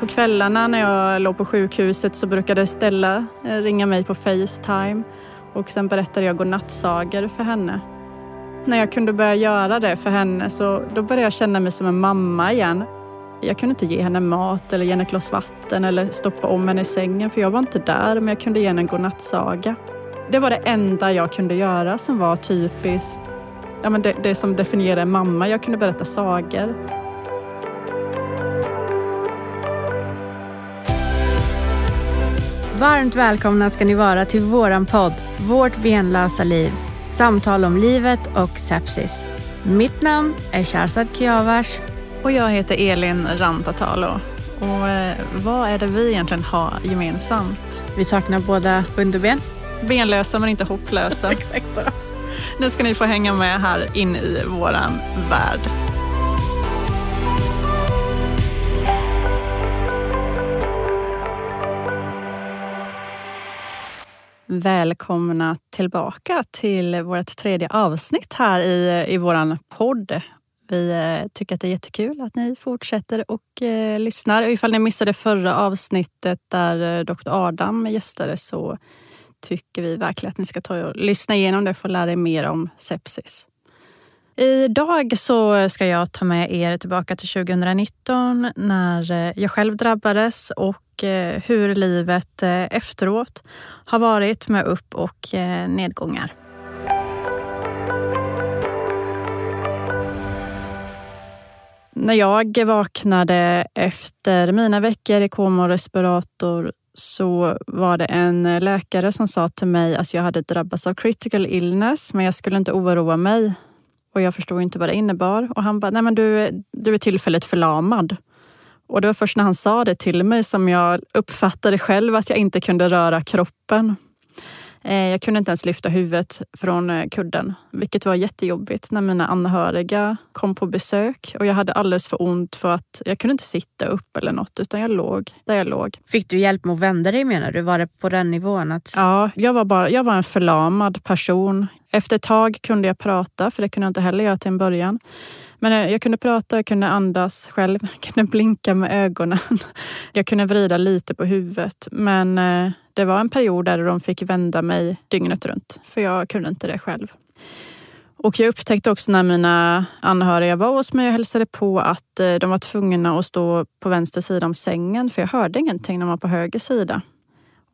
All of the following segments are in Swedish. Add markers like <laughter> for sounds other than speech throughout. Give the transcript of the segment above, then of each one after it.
På kvällarna när jag låg på sjukhuset så brukade Stella eh, ringa mig på Facetime och sen berättade jag godnattsagor för henne. När jag kunde börja göra det för henne så då började jag känna mig som en mamma igen. Jag kunde inte ge henne mat eller ge henne ett glas vatten eller stoppa om henne i sängen för jag var inte där men jag kunde ge henne en godnattsaga. Det var det enda jag kunde göra som var typiskt, ja, men det, det som definierar en mamma. Jag kunde berätta sagor. Varmt välkomna ska ni vara till våran podd Vårt benlösa liv. Samtal om livet och sepsis. Mitt namn är Sharzad Kiavars. Och jag heter Elin Rantatalo. Och eh, vad är det vi egentligen har gemensamt? Vi saknar båda underben. Benlösa men inte hopplösa. <laughs> Exakt så. Nu ska ni få hänga med här in i våran värld. Välkomna tillbaka till vårt tredje avsnitt här i, i vår podd. Vi eh, tycker att det är jättekul att ni fortsätter och eh, lyssnar. Ifall ni missade förra avsnittet där eh, Dr Adam gästade så tycker vi verkligen att ni ska ta och lyssna igenom det för att lära er mer om sepsis. Idag så ska jag ta med er tillbaka till 2019 när eh, jag själv drabbades och eh, hur livet eh, efteråt har varit med upp och nedgångar. När jag vaknade efter mina veckor i koma och respirator så var det en läkare som sa till mig att jag hade drabbats av critical illness men jag skulle inte oroa mig och jag förstod inte vad det innebar. Och han bara, nej men du, du är tillfälligt förlamad. Och det var först när han sa det till mig som jag uppfattade själv att jag inte kunde röra kroppen. Eh, jag kunde inte ens lyfta huvudet från eh, kudden, vilket var jättejobbigt när mina anhöriga kom på besök och jag hade alldeles för ont för att jag kunde inte sitta upp eller något utan jag låg där jag låg. Fick du hjälp med att vända dig menar du? Var det på den nivån? Att... Ja, jag var, bara, jag var en förlamad person. Efter ett tag kunde jag prata, för det kunde jag inte heller göra till en början. Men eh, jag kunde prata, jag kunde andas själv, <laughs> jag kunde blinka med ögonen. <laughs> Jag kunde vrida lite på huvudet. Men eh, det var en period där de fick vända mig dygnet runt, för jag kunde inte det själv. Och jag upptäckte också när mina anhöriga var hos mig och hälsade på att eh, de var tvungna att stå på vänster sida om sängen för jag hörde ingenting när de var på höger sida.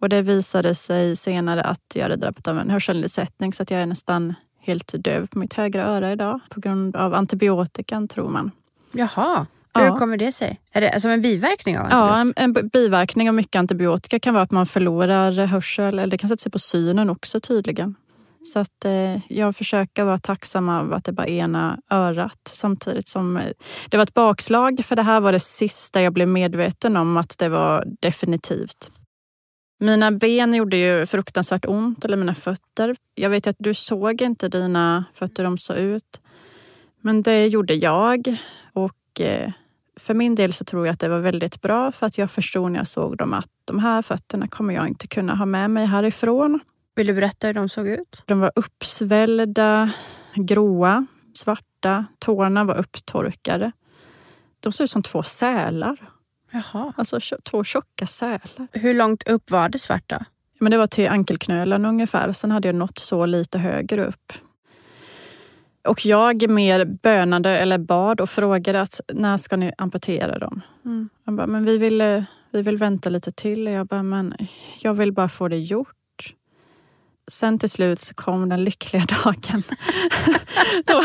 Och det visade sig senare att jag hade drabbats av en hörselnedsättning så att jag är nästan helt döv på mitt högra öra idag på grund av antibiotikan tror man. Jaha. Hur ja. kommer det sig? Är det alltså en biverkning av antibiotika? Ja, en, en, biverkning av mycket antibiotika kan vara att man förlorar hörsel eller det kan sätta sig på synen också tydligen. Så att eh, jag försöker vara tacksam av att det bara är ena örat samtidigt som eh, det var ett bakslag för det här var det sista jag blev medveten om att det var definitivt. Mina ben gjorde ju fruktansvärt ont, eller mina fötter. Jag vet att du såg inte dina fötter, de såg ut. Men det gjorde jag. Och eh, för min del så tror jag att det var väldigt bra för att jag förstod när jag såg dem att de här fötterna kommer jag inte kunna ha med mig härifrån. Vill du berätta hur de såg ut? De var uppsvällda, gråa, svarta. Tårna var upptorkade. De såg ut som två sälar. Jaha. Alltså två tjocka sälar. Hur långt upp var det svarta? Men det var till ankelknölen ungefär. Sen hade jag nått så lite högre upp. Och jag mer bönade eller bad och frågade att när ska ni amputera dem? Mm. Jag bara, men vi vill, vi vill vänta lite till. Jag bara, men jag vill bara få det gjort sen till slut så kom den lyckliga <laughs> dagen. då,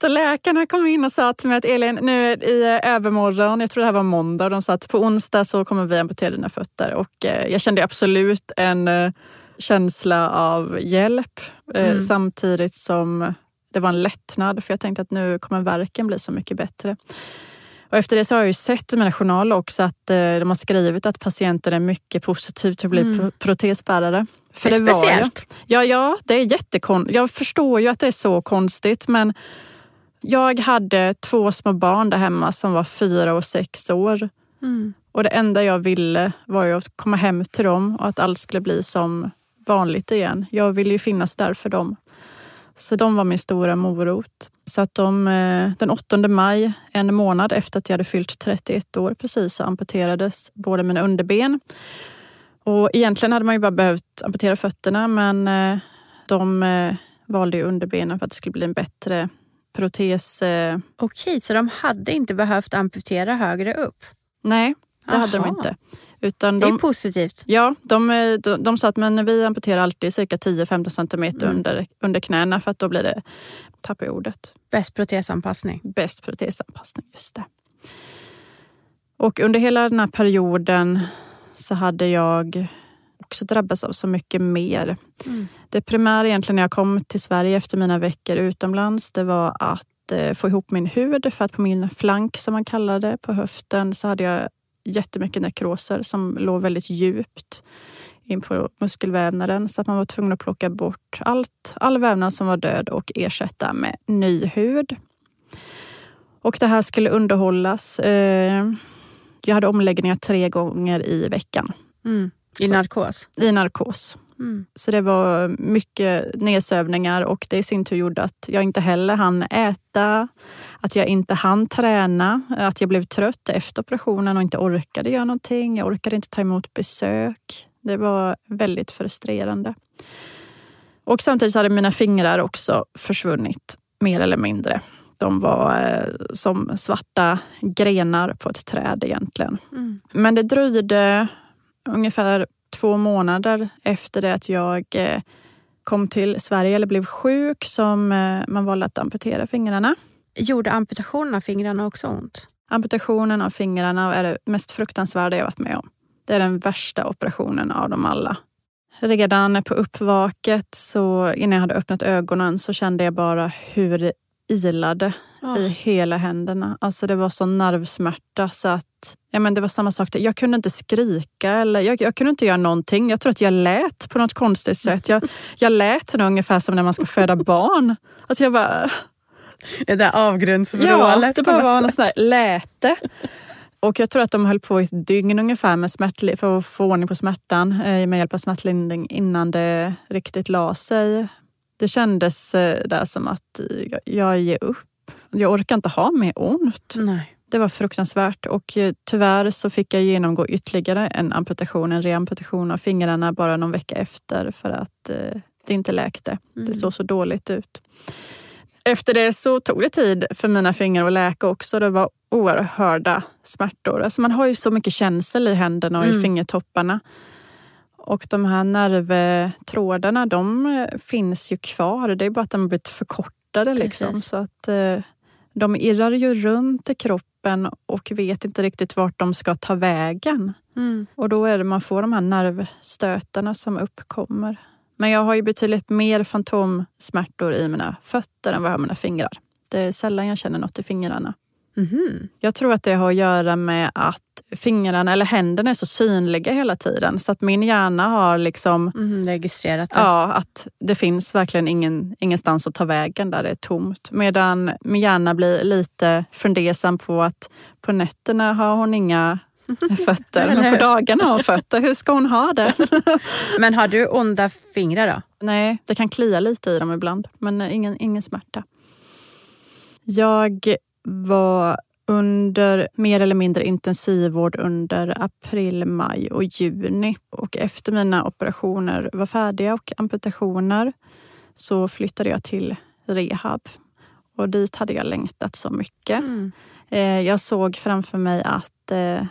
då läkarna kom in och sa till mig att Elin, nu i övermorgon, jag tror det här var måndag, och de sa att på onsdag så kommer vi amputera dina fötter. Och eh, jag kände absolut en eh, känsla av hjälp eh, mm. samtidigt som det var en lättnad för jag tänkte att nu kommer verken bli så mycket bättre. Och efter det så har jag ju sett i mina journaler också att eh, de har skrivit att patienten är mycket positiv till att bli mm. protesbärare. För det, det är speciellt. ja, ja, det är jättekonstigt. Jag förstår ju att det är så konstigt men jag hade två små barn där hemma som var fyra och sex år. Mm. Och det enda jag ville var ju att komma hem till dem och att allt skulle bli som vanligt igen. Jag ville ju finnas där för dem. Så de var min stora morot. Så att de, eh, den 8 maj, en månad efter att jag hade fyllt 31 år precis, så amputerades båda mina underben. Och egentligen hade man ju bara behövt amputera fötterna men eh, de eh, valde underbenen för att det skulle bli en bättre protes. Okej, så de hade inte behövt amputera högre upp? Nej, det Aha. hade de inte. Utan de, det är positivt. Ja, de, de, de sa att men vi amputerar alltid cirka 10-15 centimeter mm. under, under knäna för att då blir det, tappar ordet. Bäst protesanpassning. Bäst protesanpassning, just det. Och under hela den här perioden så hade jag också drabbats av så mycket mer. Mm. Det primära egentligen när jag kom till Sverige efter mina veckor utomlands, det var att eh, få ihop min hud. För att på min flank, som man kallar det, på höften, så hade jag jättemycket nekroser som låg väldigt djupt in på muskelvävnaden så att man var tvungen att plocka bort allt, all vävnad som var död och ersätta med ny hud. Och det här skulle underhållas. Eh, jag hade omläggningar tre gånger i veckan. Mm. I narkos? I narkos. Mm. Så det var mycket nedsövningar och det i sin tur gjorde att jag inte heller hann äta, att jag inte hann träna, att jag blev trött efter operationen och inte orkade göra någonting. Jag orkade inte ta emot besök. Det var väldigt frustrerande. Och samtidigt hade mina fingrar också försvunnit mer eller mindre. De var eh, som svarta grenar på ett träd egentligen. Mm. Men det dröjde ungefär två månader efter det att jag eh, kom till Sverige eller blev sjuk som eh, man valde att amputera fingrarna. Gjorde amputationen av fingrarna också ont? Amputationen av fingrarna är det mest fruktansvärda jag varit med om. Det är den värsta operationen av dem alla. Redan på uppvaket, så innan jag hade öppnat ögonen, så kände jag bara hur ilade oh. i hela händerna. Alltså det var sån nervsmärta så att ja, men det var samma sak. Jag kunde inte skrika eller jag, jag, kunde inte göra någonting. Jag tror att jag lät på något konstigt sätt. Jag, <laughs> jag lät ungefär som när man ska föda barn. Att jag bara... Det där avgrundsvrålet. Ja, det bara var något sånt där läte. Och jag tror att de höll på i ett dygn ungefär med smärt, för att få ordning på smärtan eh, med hjälp av smärtlindring innan det riktigt la sig. Det kändes eh, där som att jag, ger upp. Jag orkar inte ha mer ont. Nej. Det var fruktansvärt och eh, tyvärr så fick jag genomgå ytterligare en amputation, en reamputation av fingrarna bara någon vecka efter för att eh, det inte läkte. Mm. Det såg så dåligt ut. Efter det så tog det tid för mina fingrar att läka också. Det var oerhörda smärtor. Alltså man har ju så mycket känsel i händerna och mm. i fingertopparna. Och de här nervtrådarna de eh, finns ju kvar. Det är bara att de har blivit förkortade. Liksom. Så att, eh, de irrar ju runt i kroppen och vet inte riktigt vart de ska ta vägen. Mm. Och då är det man får de här nervstötarna som uppkommer. Men jag har ju betydligt mer fantomsmärtor i mina fötter än vad jag har i mina fingrar. Det är sällan jag känner något i fingrarna. Mm. Jag tror att det har att göra med att fingrarna eller händerna är så synliga hela tiden. Så att min hjärna har liksom mm, registrerat det. Ja, att det finns verkligen ingen, ingenstans att ta vägen där det är tomt. Medan min hjärna blir lite fundersam på att på nätterna har hon inga <laughs> fötter, men på dagarna har hon fötter. Hur ska hon ha det? <laughs> men har du onda fingrar då? Nej, det kan klia lite i dem ibland, men ingen, ingen smärta. Jag var under mer eller mindre intensivvård under april, maj och juni. Och efter mina operationer var färdiga och amputationer så flyttade jag till rehab. Och dit hade jag längtat så mycket. Mm. Eh, jag såg framför mig att eh,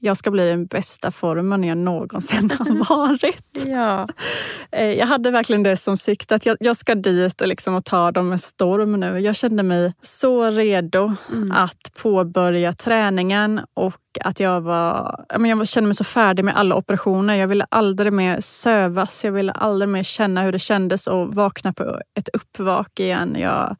jag ska bli den bästa formen jag någonsin har <laughs> varit. ja. Eh, jag hade verkligen det som syfte att jag, jag ska dit och, liksom och ta dem med storm nu. Jag kände mig så redo mm. att påbörja träningen och att jag var... Jag kände mig så färdig med alla operationer. Jag ville aldrig mer sövas. Jag ville aldrig mer känna hur det kändes att vakna på ett uppvak igen. Jag,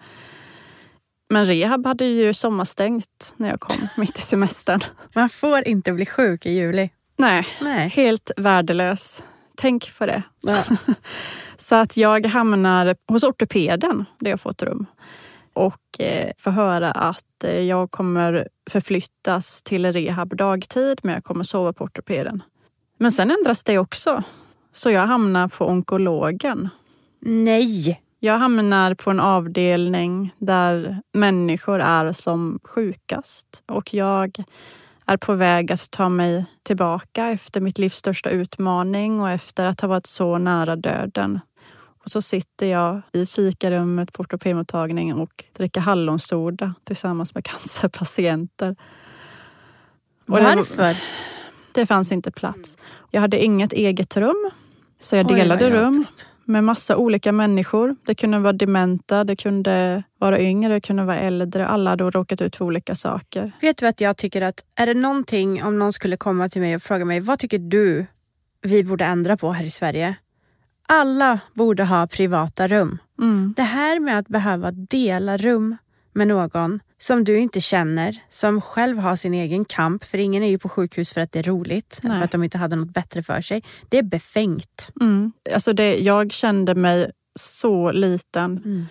men rehab hade ju sommarstängt när jag kom <laughs> mitt i semestern. Man får inte bli sjuk i juli. Nej, Nej. helt värdelös. Tänk på det. Ja. <laughs> så att jag hamnar hos ortopeden där jag fått rum och eh, får höra att eh, jag kommer förflyttas till rehab dagtid men jag kommer sova på ortopeden. Men sen ändras det också. Så jag hamnar på onkologen. Nej! Jag hamnar på en avdelning där människor är som sjukast och jag är på väg att ta mig tillbaka efter mitt livs största utmaning och efter att ha varit så nära döden. Och så sitter jag i fikarummet på ortopedmottagningen och dricker hallonsoda tillsammans med <laughs> cancerpatienter. Varför? Det, fanns inte plats. Jag hade inget eget rum, så jag delade Oj, rum med massa olika människor. Det kunde vara dementa, det kunde vara yngre, det kunde vara äldre. Alla hade råkat ut för olika saker. Vet du att jag tycker att är det någonting, om någon skulle komma till mig och fråga mig vad tycker du vi borde ändra på här i Sverige? Alla borde ha privata rum. Mm. Det här med att behöva dela rum med någon som du inte känner, som själv har sin egen kamp, för ingen är ju på sjukhus för att det är roligt, eller för att de inte hade något bättre för sig. Det är befängt. Mm. Alltså det, jag kände mig så liten. Mm.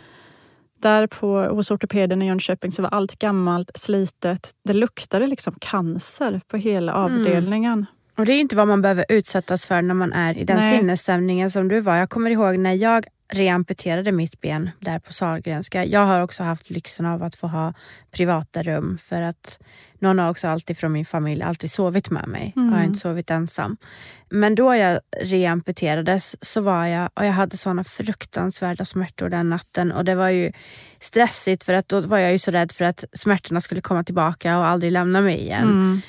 Där på, hos ortopeden i Jönköping så var allt gammalt, slitet. Det luktade liksom cancer på hela mm. avdelningen. Mm. Och Det är inte vad man behöver utsättas för när man är i den Nej. sinnesstämningen som du var. Jag kommer ihåg när jag reamputerade mitt ben där på Sahlgrenska. Jag har också haft lyxen av att få ha privata rum för att någon har också alltid från min familj alltid sovit med mig. Mm. Jag har inte sovit ensam. Men då jag reamputerades så var jag, och jag hade såna fruktansvärda smärtor den natten och det var ju stressigt för att då var jag ju så rädd för att smärtorna skulle komma tillbaka och aldrig lämna mig igen. Mm.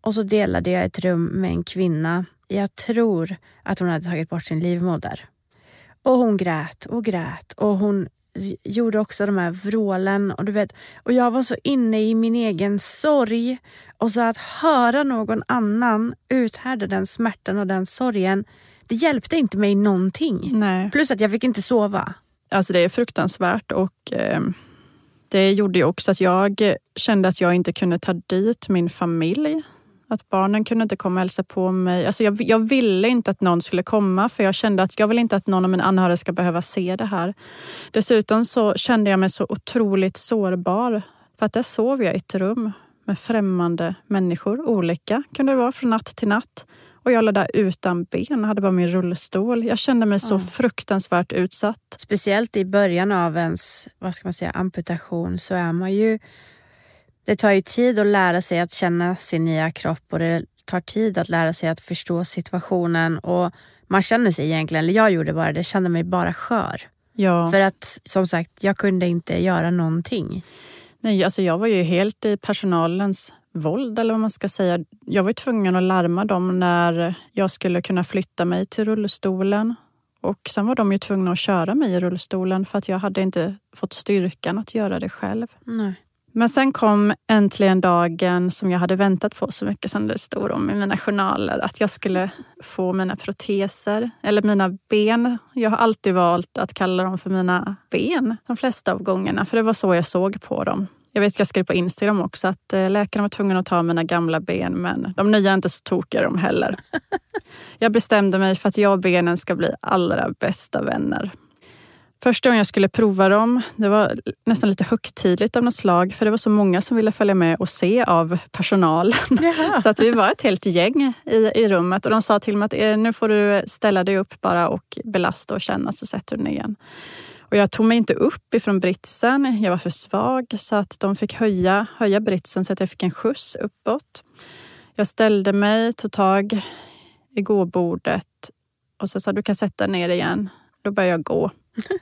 Och så delade jag ett rum med en kvinna. Jag tror att hon hade tagit bort sin livmoder. Och hon grät och grät och hon gjorde också de här vrålen. Och, du vet, och jag var så inne i min egen sorg. Och så att höra någon annan uthärda den smärtan och den sorgen, det hjälpte inte mig någonting. Nej. Plus att jag fick inte sova. Alltså det är fruktansvärt och eh, det gjorde ju också att jag kände att jag inte kunde ta dit min familj att barnen kunde inte komma och hälsa på mig. Alltså jag, jag, ville inte att någon skulle komma för jag kände att jag vill inte att någon av mina anhöriga ska behöva se det här. Dessutom så kände jag mig så otroligt sårbar. För att där sov jag i ett rum med främmande människor. Olika kunde det vara från natt till natt. Och jag låg där utan ben, hade bara min rullstol. Jag kände mig så mm. fruktansvärt utsatt. Speciellt i början av ens vad ska man säga, amputation så är man ju det tar ju tid att lära sig att känna sin nya kropp och det tar tid att lära sig att förstå situationen och man känner sig egentligen, eller jag gjorde bara det, kände mig bara skör. Ja. För att som sagt, jag kunde inte göra någonting. Nej, alltså jag var ju helt i personalens våld eller vad man ska säga. Jag var tvungen att larma dem när jag skulle kunna flytta mig till rullstolen. Och sen var de ju tvungna att köra mig i rullstolen för att jag hade inte fått styrkan att göra det själv. Nej. Men sen kom äntligen dagen som jag hade väntat på så mycket som det stod om i mina journaler. Att jag skulle få mina proteser, eller mina ben. Jag har alltid valt att kalla dem för mina ben de flesta av gångerna. För det var så jag såg på dem. Jag vet att jag skrev på Instagram också att eh, läkaren var tvungen att ta mina gamla ben men de nya är inte så tokiga de heller. <laughs> Jag bestämde mig för att jag och benen ska bli allra bästa vänner. Första gången jag skulle prova dem, det var nästan lite högtidligt av något slag för det var så många som ville följa med och se av personalen. <laughs> så att vi var ett helt gäng i, i rummet och de sa till mig att eh, nu får du ställa dig upp bara och belasta och känna så sätter du dig igen. Och jag tog mig inte upp ifrån britsen. Jag var för svag så att de fick höja, höja britsen så att jag fick en skjuts uppåt. Jag ställde mig, tog tag i gåbordet och så sa du kan sätta ner igen. Då började jag gå.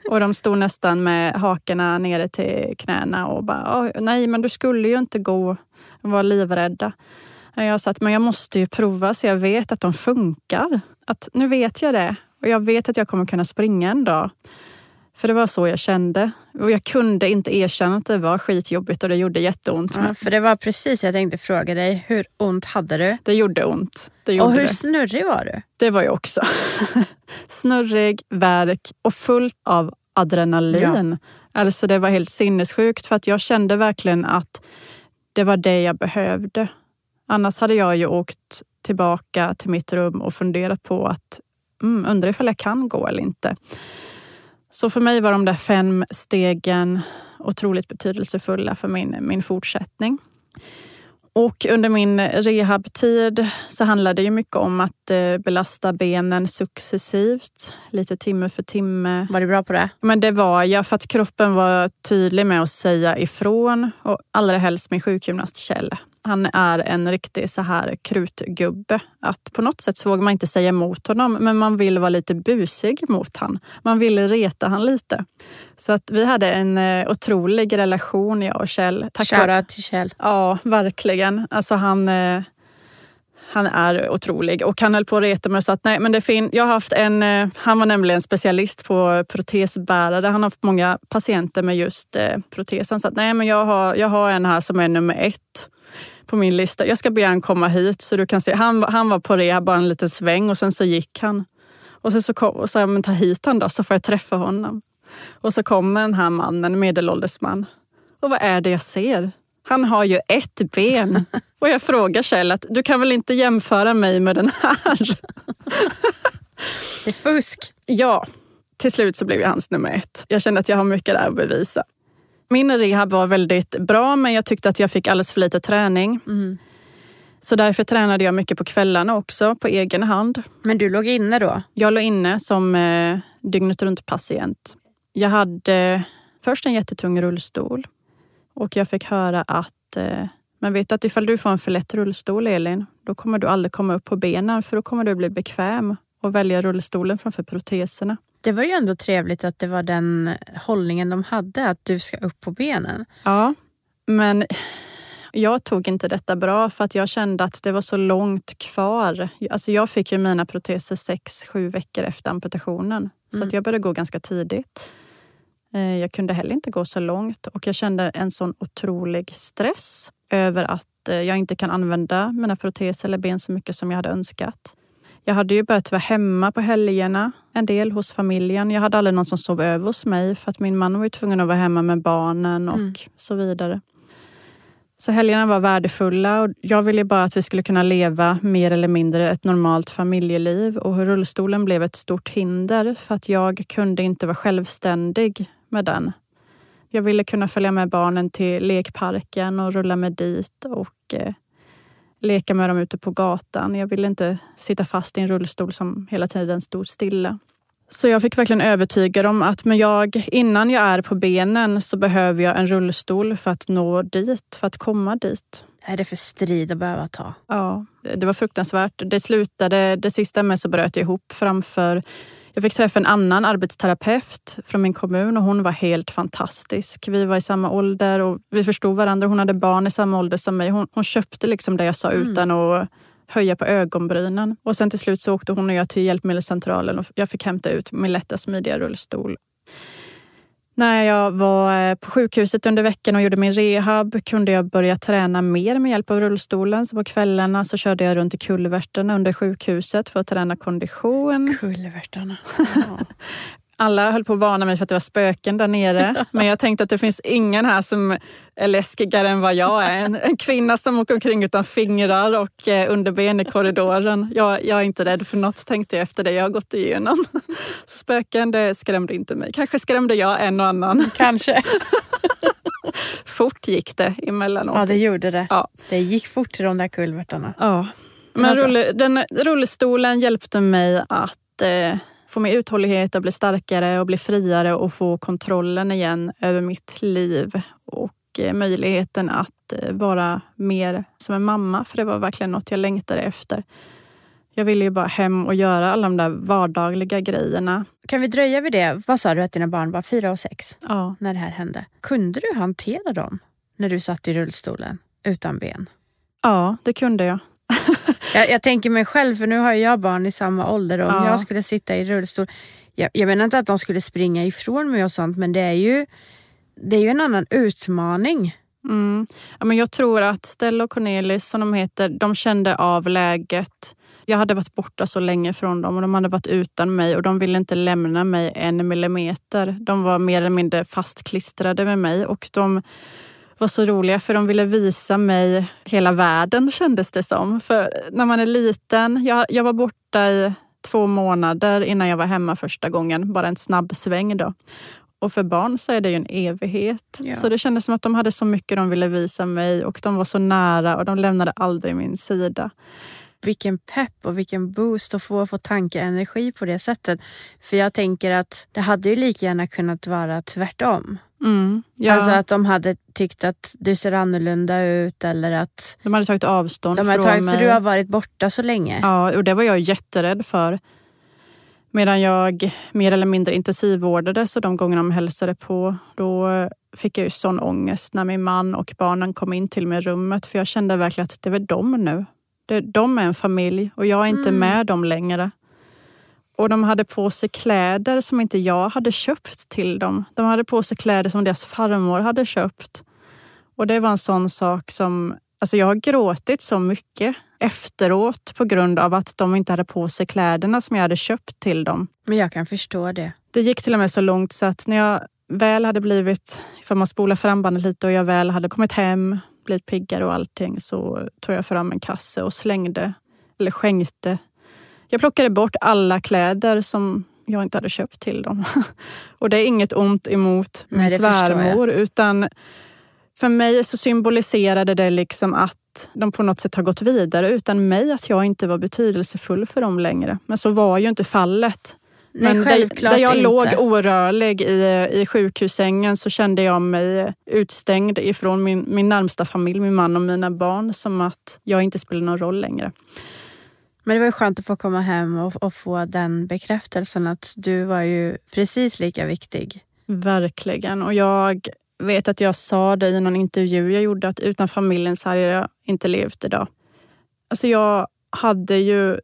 Och de stod nästan med hakorna nere till knäna och bara, nej men du skulle ju inte gå. De var livrädda. Jag sa att men jag måste ju prova så jag vet att de funkar. Att nu vet jag det och jag vet att jag kommer kunna springa en dag. För det var så jag kände. Och jag kunde inte erkänna att det var skitjobbigt och det gjorde jätteont. Ja, för det var precis jag tänkte fråga dig. Hur ont hade du? Det gjorde ont. Det gjorde och hur det. snurrig var du? Det var jag också. <laughs> Snurrig, värk och fullt av adrenalin. Ja. Alltså det var helt sinnessjukt för att jag kände verkligen att det var det jag behövde. Annars hade jag ju åkt tillbaka till mitt rum och funderat på att mm, undrar ifall jag kan gå eller inte. Så för mig var de där fem stegen otroligt betydelsefulla för min, min fortsättning. Och under min rehabtid så handlade det ju mycket om att eh, belasta benen successivt, lite timme för timme. Var du bra på det? Men det var jag, för att kroppen var tydlig med att säga ifrån. Och allra helst min sjukgymnast Kjell. Han är en riktig så här krutgubbe. Att på något sätt så vågar man inte säga emot honom, men man vill vara lite busig mot han. Man vill reta han lite. Så att vi hade en eh, otrolig relation, jag och Kjell. Shoutout till Kjell. Ja, verkligen. Alltså han, eh, han är otrolig. Och han höll på att reta mig och sa att nej, men det fin jag har haft en, eh, han var nämligen specialist på protesbärare. Han har haft många patienter med just eh, protesen. Så att nej, men jag har, jag har en här som är nummer ett på min lista. Jag ska be han komma hit så du kan se. Han, han var på rehab bara en liten sväng och sen så gick han. Och sen så kom, och sa jag, men ta hit han då så får jag träffa honom. Och så kommer den här mannen, medelålders man. Och vad är det jag ser? Han har ju ett ben. Och jag frågar Kjell att du kan väl inte jämföra mig med den här? Det är fusk. Ja, till slut så blev jag hans nummer ett. Jag kände att jag har mycket där att bevisa. Min rehab var väldigt bra men jag tyckte att jag fick alldeles för lite träning. Mm. Så därför tränade jag mycket på kvällarna också på egen hand. Men du låg inne då? Jag låg inne som eh, dygnet runt patient. Jag hade först en jättetung rullstol och jag fick höra att eh, men vet att ifall du får en för lätt rullstol Elin, då kommer du aldrig komma upp på benen för då kommer du bli bekväm och välja rullstolen framför proteserna. Det var ju ändå trevligt att det var den hållningen de hade, att du ska upp på benen. Ja, men jag tog inte detta bra för att jag kände att det var så långt kvar. Alltså jag fick ju mina proteser sex, sju veckor efter amputationen. Så mm. att jag började gå ganska tidigt. Eh, jag kunde heller inte gå så långt och jag kände en sån otrolig stress över att eh, jag inte kan använda mina proteser eller ben så mycket som jag hade önskat. Jag hade ju börjat vara hemma på helgerna en del hos familjen. Jag hade aldrig någon som sov över hos mig för att min man var tvungen att vara hemma med barnen och mm. så vidare. Så helgerna var värdefulla och jag ville bara att vi skulle kunna leva mer eller mindre ett normalt familjeliv och rullstolen blev ett stort hinder för att jag kunde inte vara självständig med den. Jag ville kunna följa med barnen till lekparken och rulla med dit och eh, leka med dem ute på gatan. Jag ville inte sitta fast i en rullstol som hela tiden stod stilla. Så jag fick verkligen övertyga dem att men jag, innan jag är på benen så behöver jag en rullstol för att nå dit, för att komma dit. Är det för strid att behöva ta? Ja, det var fruktansvärt. Det slutade, det sista med så bröt jag ihop framför jag fick träffa en annan arbetsterapeut från min kommun och hon var helt fantastisk. Vi var i samma ålder och vi förstod varandra. Hon hade barn i samma ålder som mig. Hon, hon köpte liksom det jag sa mm. utan att höja på ögonbrynen. Och sen till slut så åkte hon och jag till hjälpmedelscentralen och jag fick hämta ut min lätta smidiga rullstol. När jag var eh, på sjukhuset under veckan och gjorde min rehab kunde jag börja träna mer med hjälp av rullstolen. Så på kvällarna så körde jag runt i kulvertarna under sjukhuset för att träna kondition. Kulvertarna. <laughs> Ja. Alla höll på att varna mig för att det var spöken där nere. <laughs> Men jag tänkte att det finns ingen här som är läskigare än vad jag är. En, en kvinna som åker omkring utan fingrar och eh, underben i korridoren. Jag, jag, är inte rädd för något tänkte jag efter det jag har gått igenom. <laughs> Så spöken det skrämde inte mig. Kanske skrämde jag en och annan. Kanske. <laughs> fort gick det emellanåt. Ja, det gjorde det. Ja. Det gick fort i de där kulvertarna. Ja. Men rull, den, rullstolen hjälpte mig att eh, få mer uthållighet och bli starkare och bli friare och få kontrollen igen över mitt liv. Och eh, möjligheten att eh, vara mer som en mamma, för det var verkligen något jag längtade efter. Jag ville ju bara hem och göra alla de där vardagliga grejerna. Kan vi dröja vid det? Vad sa du att dina barn var? Fyra och sex? Ja. När det här hände. Kunde du hantera dem när du satt i rullstolen utan ben? Ja, det kunde jag. <laughs> jag, jag, tänker mig själv, för nu har jag barn i samma ålder och om ja. jag skulle sitta i rullstol. Jag, jag menar inte att de skulle springa ifrån mig och sånt men det är ju, det är ju en annan utmaning. Mm. Ja, men jag tror att Stella och Cornelis, som de heter, de kände av läget. Jag hade varit borta så länge från dem och de hade varit utan mig och de ville inte lämna mig en millimeter. De var mer eller mindre fastklistrade med mig och de var så roliga för de ville visa mig hela världen kändes det som. För när man är liten, jag, jag var borta i två månader innan jag var hemma första gången, bara en snabb sväng då. Och för barn så är det ju en evighet. Ja. Så det kändes som att de hade så mycket de ville visa mig och de var så nära och de lämnade aldrig min sida. Vilken pepp och vilken boost att få, få tankeenergi på det sättet. För jag tänker att det hade ju lika gärna kunnat vara tvärtom. Mm, ja. Alltså att de hade tyckt att du ser annorlunda ut eller att... De hade tagit avstånd de hade från tagit, mig. För du har varit borta så länge. Ja, och det var jag jätterädd för. Medan jag mer eller mindre intensivvårdades och de gångerna de hälsade på, då fick jag ju sån ångest när min man och barnen kom in till mig i rummet. För jag kände verkligen att det var de nu. De är en familj och jag är inte mm. med dem längre. Och de hade på sig kläder som inte jag hade köpt till dem. De hade på sig kläder som deras farmor hade köpt. Och det var en sån sak som... Alltså jag har gråtit så mycket efteråt på grund av att de inte hade på sig kläderna som jag hade köpt till dem. Men jag kan förstå det. Det gick till och med så långt så att när jag väl hade blivit, ifall man spolar fram bandet lite och jag väl hade kommit hem, blivit piggare och allting så tog jag fram en kasse och slängde, eller skänkte. Jag plockade bort alla kläder som jag inte hade köpt till dem. <laughs> och det är inget ont emot min Nej, svärmor utan för mig så symboliserade det liksom att de på något sätt har gått vidare utan mig, att jag inte var betydelsefull för dem längre. Men så var ju inte fallet. Nej, Men där, där jag inte. låg orörlig i, i sjukhussängen så kände jag mig utstängd ifrån min, min närmsta familj, min man och mina barn. Som att jag inte spelade någon roll längre. Men det var ju skönt att få komma hem och, och få den bekräftelsen att du var ju precis lika viktig. Verkligen. Och jag vet att jag sa det i någon intervju jag gjorde att utan familjen så hade jag inte levt idag. Alltså jag hade ju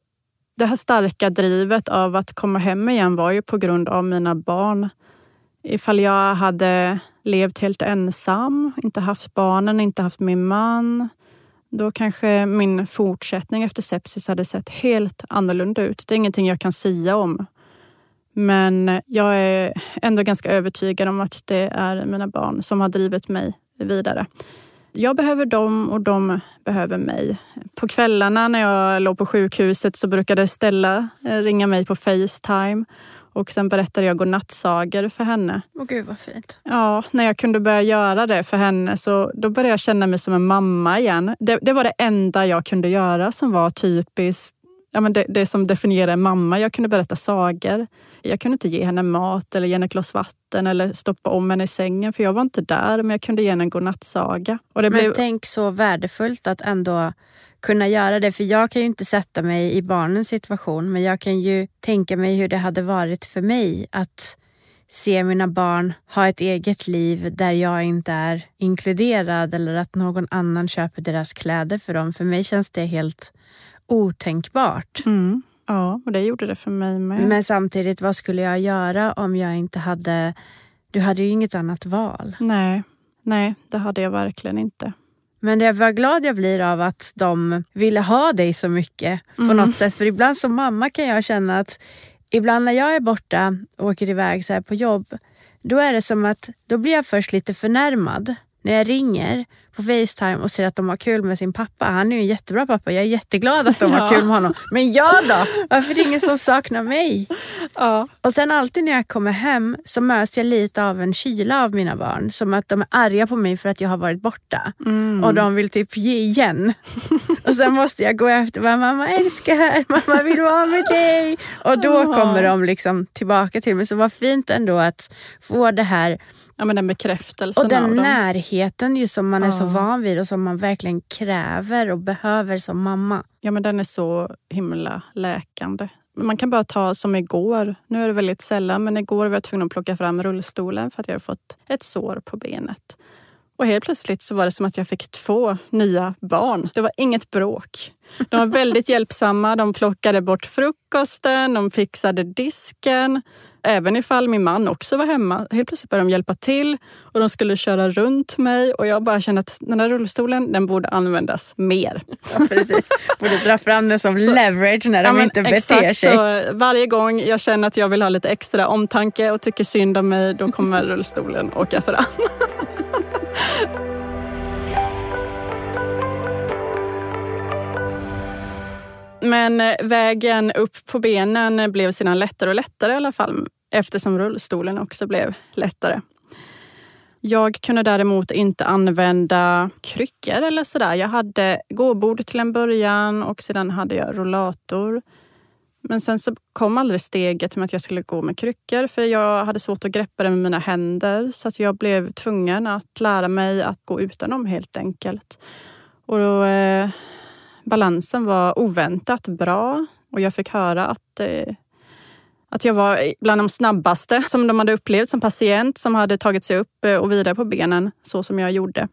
det här starka drivet av att komma hem igen var ju på grund av mina barn. Ifall jag hade levt helt ensam, inte haft barnen, inte haft min man, då kanske min fortsättning efter sepsis hade sett helt annorlunda ut. Det är ingenting jag kan säga om. Men jag är ändå ganska övertygad om att det är mina barn som har drivit mig vidare. Jag behöver dem och de behöver mig. På kvällarna när jag låg på sjukhuset så brukade Stella eh, ringa mig på Facetime och sen berättade jag godnattsagor för henne. Åh gud vad fint. Ja, när jag kunde börja göra det för henne så då började jag känna mig som en mamma igen. Det, det var det enda jag kunde göra som var typiskt ja, men det, det som definierar en mamma. Jag kunde berätta sagor. Jag kunde inte ge henne mat eller ge henne ett glas vatten eller stoppa om henne i sängen för jag var inte där. Men jag kunde ge henne en godnattsaga. Och det men blev... tänk så värdefullt att ändå kunna göra det. För jag kan ju inte sätta mig i barnens situation men jag kan ju tänka mig hur det hade varit för mig att se mina barn ha ett eget liv där jag inte är inkluderad eller att någon annan köper deras kläder för dem. För mig känns det helt otänkbart. Mm. Ja, och det gjorde det för mig med. Men samtidigt, vad skulle jag göra om jag inte hade... Du hade ju inget annat val. Nej, nej det hade jag verkligen inte. Men jag var glad jag blir av att de ville ha dig så mycket på mm. något sätt. För ibland som mamma kan jag känna att ibland när jag är borta och åker iväg så på jobb, då är det som att då blir jag först lite förnärmad när jag ringer på Facetime och ser att de har kul med sin pappa. Han är ju en jättebra pappa. Jag är jätteglad att de <laughs> ja. har kul med honom. Men jag då? Varför är det ingen som saknar mig? <laughs> Ja. Och sen alltid när jag kommer hem så möts jag lite av en kyla av mina barn. Som att de är arga på mig för att jag har varit borta. Mm. Och de vill typ ge igen. <laughs> och sen måste jag gå efter mamma älskar, mamma vill vara med dig. Och då kommer de liksom tillbaka till mig. Så vad fint ändå att få det här Ja, men den bekräftelsen Och den närheten ju som man är så van vid och som man verkligen kräver och behöver som mamma. Ja, men den är så himla läkande. Man kan bara ta som igår. Nu är det väldigt sällan, men igår var jag tvungen att plocka fram rullstolen för att jag hade fått ett sår på benet. Och helt plötsligt så var det som att jag fick två nya barn. Det var inget bråk. De var väldigt <laughs> hjälpsamma. De plockade bort frukosten, de fixade disken. Även ifall min man också var hemma. Helt plötsligt började de hjälpa till och de skulle köra runt mig och jag bara kände att den här rullstolen den borde användas mer. Ja, precis. Borde dra fram den som <laughs> så, leverage när de ja, inte beter exakt, sig. Så varje gång jag känner att jag vill ha lite extra omtanke och tycker synd om mig, då kommer <laughs> rullstolen åka fram. Men eh, vägen upp på benen blev sedan lättare och lättare i alla fall. eftersom rullstolen också blev lättare. Jag kunde däremot inte använda kryckor eller sådär. Jag hade gåbord till en början och sedan hade jag rollator. Men sen så kom aldrig steget med att jag skulle gå med kryckor för jag hade svårt att greppa det med mina händer så att jag blev tvungen att lära mig att gå utan dem helt enkelt. Och då, eh, balansen var oväntat bra och jag fick höra att eh, att jag var bland de snabbaste som de hade upplevt som patient som hade tagit sig upp eh, och vidare på benen så som jag gjorde.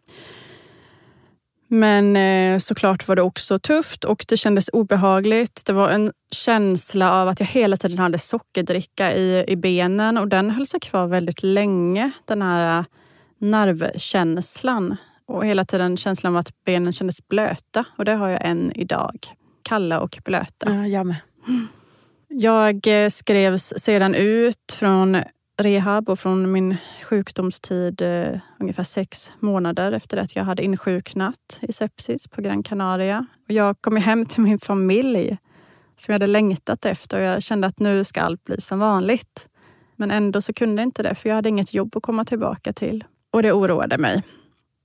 Men eh, såklart var det också tufft och det kändes obehagligt. Det var en känsla av att jag hela tiden hade sockerdricka i, i benen och den höll sig kvar väldigt länge. Den här nervkänslan och hela tiden känslan av att benen kändes blöta och det har jag än idag. Kalla och blöta. Ja, jag med. Jag eh, skrevs sedan ut från rehab och från min sjukdomstid eh, ungefär sex månader efter att jag hade insjuknat i sepsis på Gran Canaria. Och jag kom hem till min familj som jag hade längtat efter och jag kände att nu ska allt bli som vanligt. Men ändå så kunde inte det för jag hade inget jobb att komma tillbaka till. Och det oroade mig.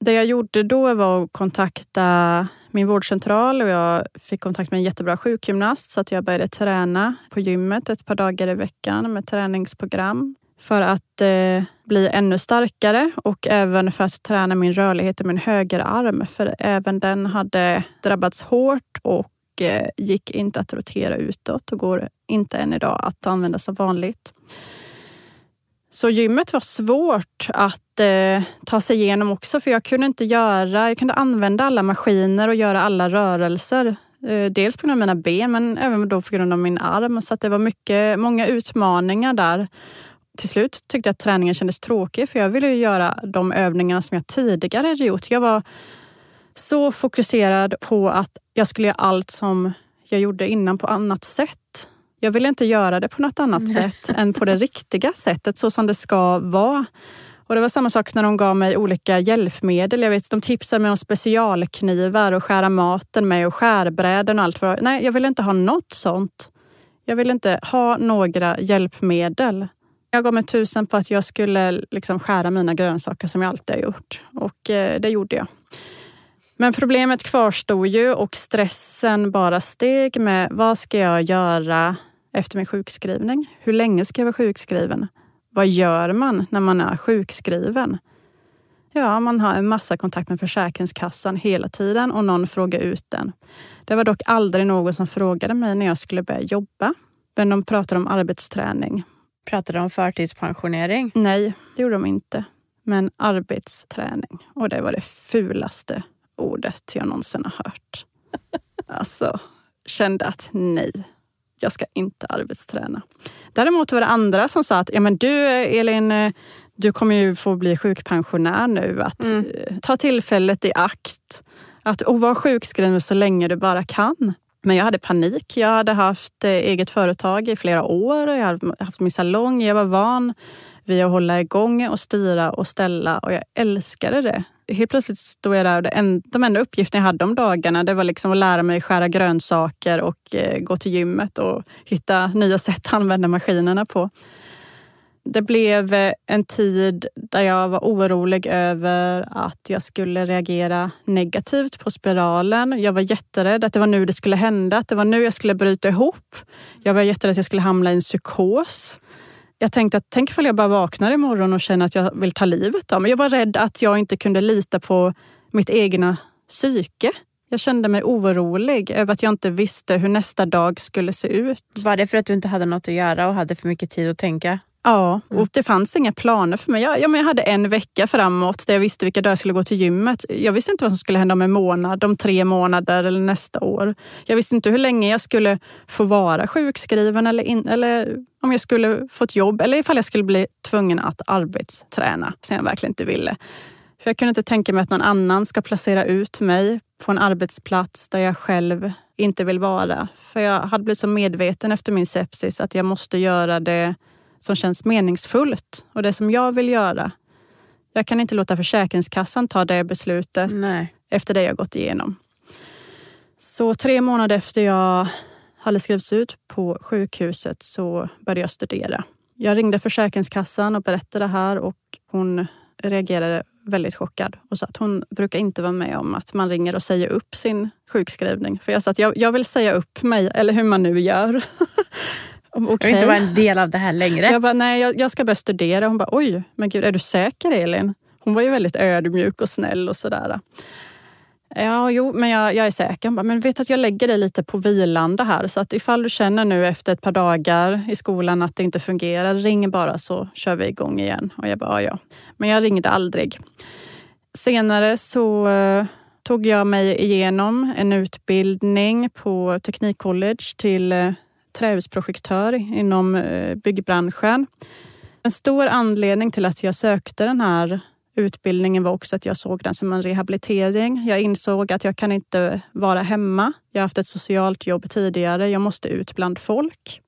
Det jag gjorde då var att kontakta min vårdcentral och jag fick kontakt med en jättebra sjukgymnast så att jag började träna på gymmet ett par dagar i veckan med träningsprogram för att eh, bli ännu starkare och även för att träna min rörlighet i min högerarm. För även den hade drabbats hårt och eh, gick inte att rotera utåt och går inte än idag att använda som vanligt. Så gymmet var svårt att eh, ta sig igenom också för jag kunde inte göra, jag kunde använda alla maskiner och göra alla rörelser. Eh, dels på grund av mina ben men även då på grund av min arm. Så att det var mycket, många utmaningar där. Till slut tyckte jag att träningen kändes tråkig för jag ville göra de övningarna som jag tidigare hade gjort. Jag var så fokuserad på att jag skulle göra allt som jag gjorde innan på annat sätt. Jag ville inte göra det på något annat sätt än på det riktiga sättet, så som det ska vara. Och Det var samma sak när de gav mig olika hjälpmedel. Jag vet, de tipsade mig om specialknivar och skära maten med och skärbräden och allt. Nej, jag ville inte ha något sånt. Jag ville inte ha några hjälpmedel. Jag gav mig tusen på att jag skulle liksom skära mina grönsaker som jag alltid har gjort. Och eh, det gjorde jag. Men problemet kvarstod ju och stressen bara steg med vad ska jag göra efter min sjukskrivning? Hur länge ska jag vara sjukskriven? Vad gör man när man är sjukskriven? Ja, man har en massa kontakt med Försäkringskassan hela tiden och någon frågar ut den. Det var dock aldrig någon som frågade mig när jag skulle börja jobba. Men de pratade om arbetsträning. Pratade de om förtidspensionering? Nej, det gjorde de inte. Men arbetsträning. Och det var det fulaste ordet jag någonsin har hört. <laughs> Alltså, kände att nej, jag ska inte arbetsträna. Däremot var det andra som sa att ja, men du Elin, du kommer ju få bli sjukpensionär nu. Att mm. Eh, ta tillfället i akt. Att och vara sjukskriven så länge du bara kan. Men jag hade panik. Jag hade haft eh, eget företag i flera år. Jag hade haft min salong. Jag var van vid att hålla igång och styra och ställa och jag älskade det helt plötsligt stod jag där och det en, de enda uppgifterna jag hade om dagarna det var liksom att lära mig skära grönsaker och eh, gå till gymmet och hitta nya sätt att använda maskinerna på. Det blev eh, en tid där jag var orolig över att jag skulle reagera negativt på spiralen. Jag var jätterädd att det var nu det skulle hända, att det var nu jag skulle bryta ihop. Jag var jätterädd att jag skulle hamna i en psykos. Jag tänkte att tänk ifall jag bara vaknar imorgon och känner att jag vill ta livet av mig. Jag var rädd att jag inte kunde lita på mitt egna psyke. Jag kände mig orolig över att jag inte visste hur nästa dag skulle se ut. Var det för att du inte hade något att göra och hade för mycket tid att tänka? Ja, och det fanns inga planer för mig. Jag, jag hade en vecka framåt där jag visste vilka dagar jag skulle gå till gymmet. Jag visste inte vad som skulle hända om en månad, om tre månader eller nästa år. Jag visste inte hur länge jag skulle få vara sjukskriven eller, in, eller om jag skulle få ett jobb eller ifall jag skulle bli tvungen att arbetsträna som jag verkligen inte ville. För Jag kunde inte tänka mig att någon annan ska placera ut mig på en arbetsplats där jag själv inte vill vara. För jag hade blivit så medveten efter min sepsis att jag måste göra det som känns meningsfullt och det som jag vill göra. Jag kan inte låta Försäkringskassan ta det beslutet Nej. efter det jag gått igenom. Så tre månader efter jag hade skrivits ut på sjukhuset så började jag studera. Jag ringde Försäkringskassan och berättade det här och hon reagerade väldigt chockad och sa att hon brukar inte vara med om att man ringer och säger upp sin sjukskrivning. För jag sa att jag, jag vill säga upp mig, eller hur man nu gör. <laughs> okay. Jag vill inte vara en del av det här längre. Jag bara, nej jag, jag ska börja studera. Hon bara, oj, men gud är du säker Elin? Hon var ju väldigt ödmjuk och snäll och sådär. Ja, jo, men jag, jag är säker. Bara, men vet att jag lägger dig lite på vilande här. Så att ifall du känner nu efter ett par dagar i skolan att det inte fungerar, ring bara så kör vi igång igen. Och jag bara, ja. Men jag ringde aldrig. Senare så uh, tog jag mig igenom en utbildning på Teknikcollege till uh, trähusprojektör inom uh, byggbranschen. En stor anledning till att jag sökte den här utbildningen var också att jag såg den som en rehabilitering. Jag insåg att jag kan inte vara hemma. Jag har haft ett socialt jobb tidigare. Jag måste ut bland folk.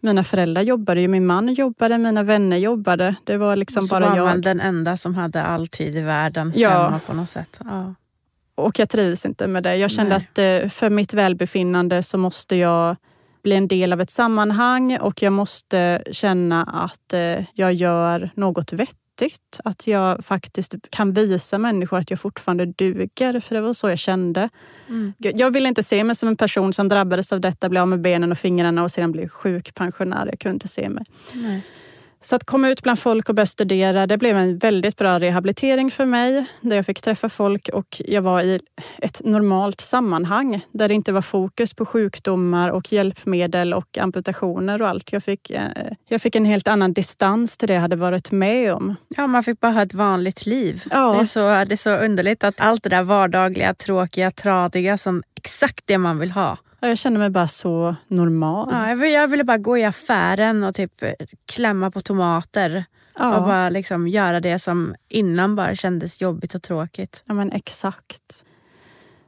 Mina föräldrar jobbade, ju, min man jobbade, mina vänner jobbade. Det var liksom så bara var jag. man den enda som hade all tid i världen ja. hemma på något sätt. Ja. Och jag trivs inte med det. Jag kände Nej. att eh, för mitt välbefinnande så måste jag bli en del av ett sammanhang och jag måste känna att eh, jag gör något vettigt att jag faktiskt kan visa människor att jag fortfarande duger. För det var så jag kände. Mm. Jag ville inte se mig som en person som drabbades av detta, blev av med benen och fingrarna och sedan blev sjukpensionär. Jag kunde inte se mig. Nej. Så att komma ut bland folk och börja studera, det blev en väldigt bra rehabilitering för mig. Där jag fick träffa folk och jag var i ett normalt sammanhang där det inte var fokus på sjukdomar och hjälpmedel och amputationer och allt. Jag fick, eh, jag fick en helt annan distans till det jag hade varit med om. Ja, man fick bara ha ett vanligt liv. Ja. Det, är så, det är så underligt att allt det där vardagliga, tråkiga, tradiga som exakt det man vill ha jag kände mig bara så normal. Ja, jag ville bara gå i affären och typ klämma på tomater. Ja. Och bara liksom göra det som innan bara kändes jobbigt och tråkigt. Ja men exakt.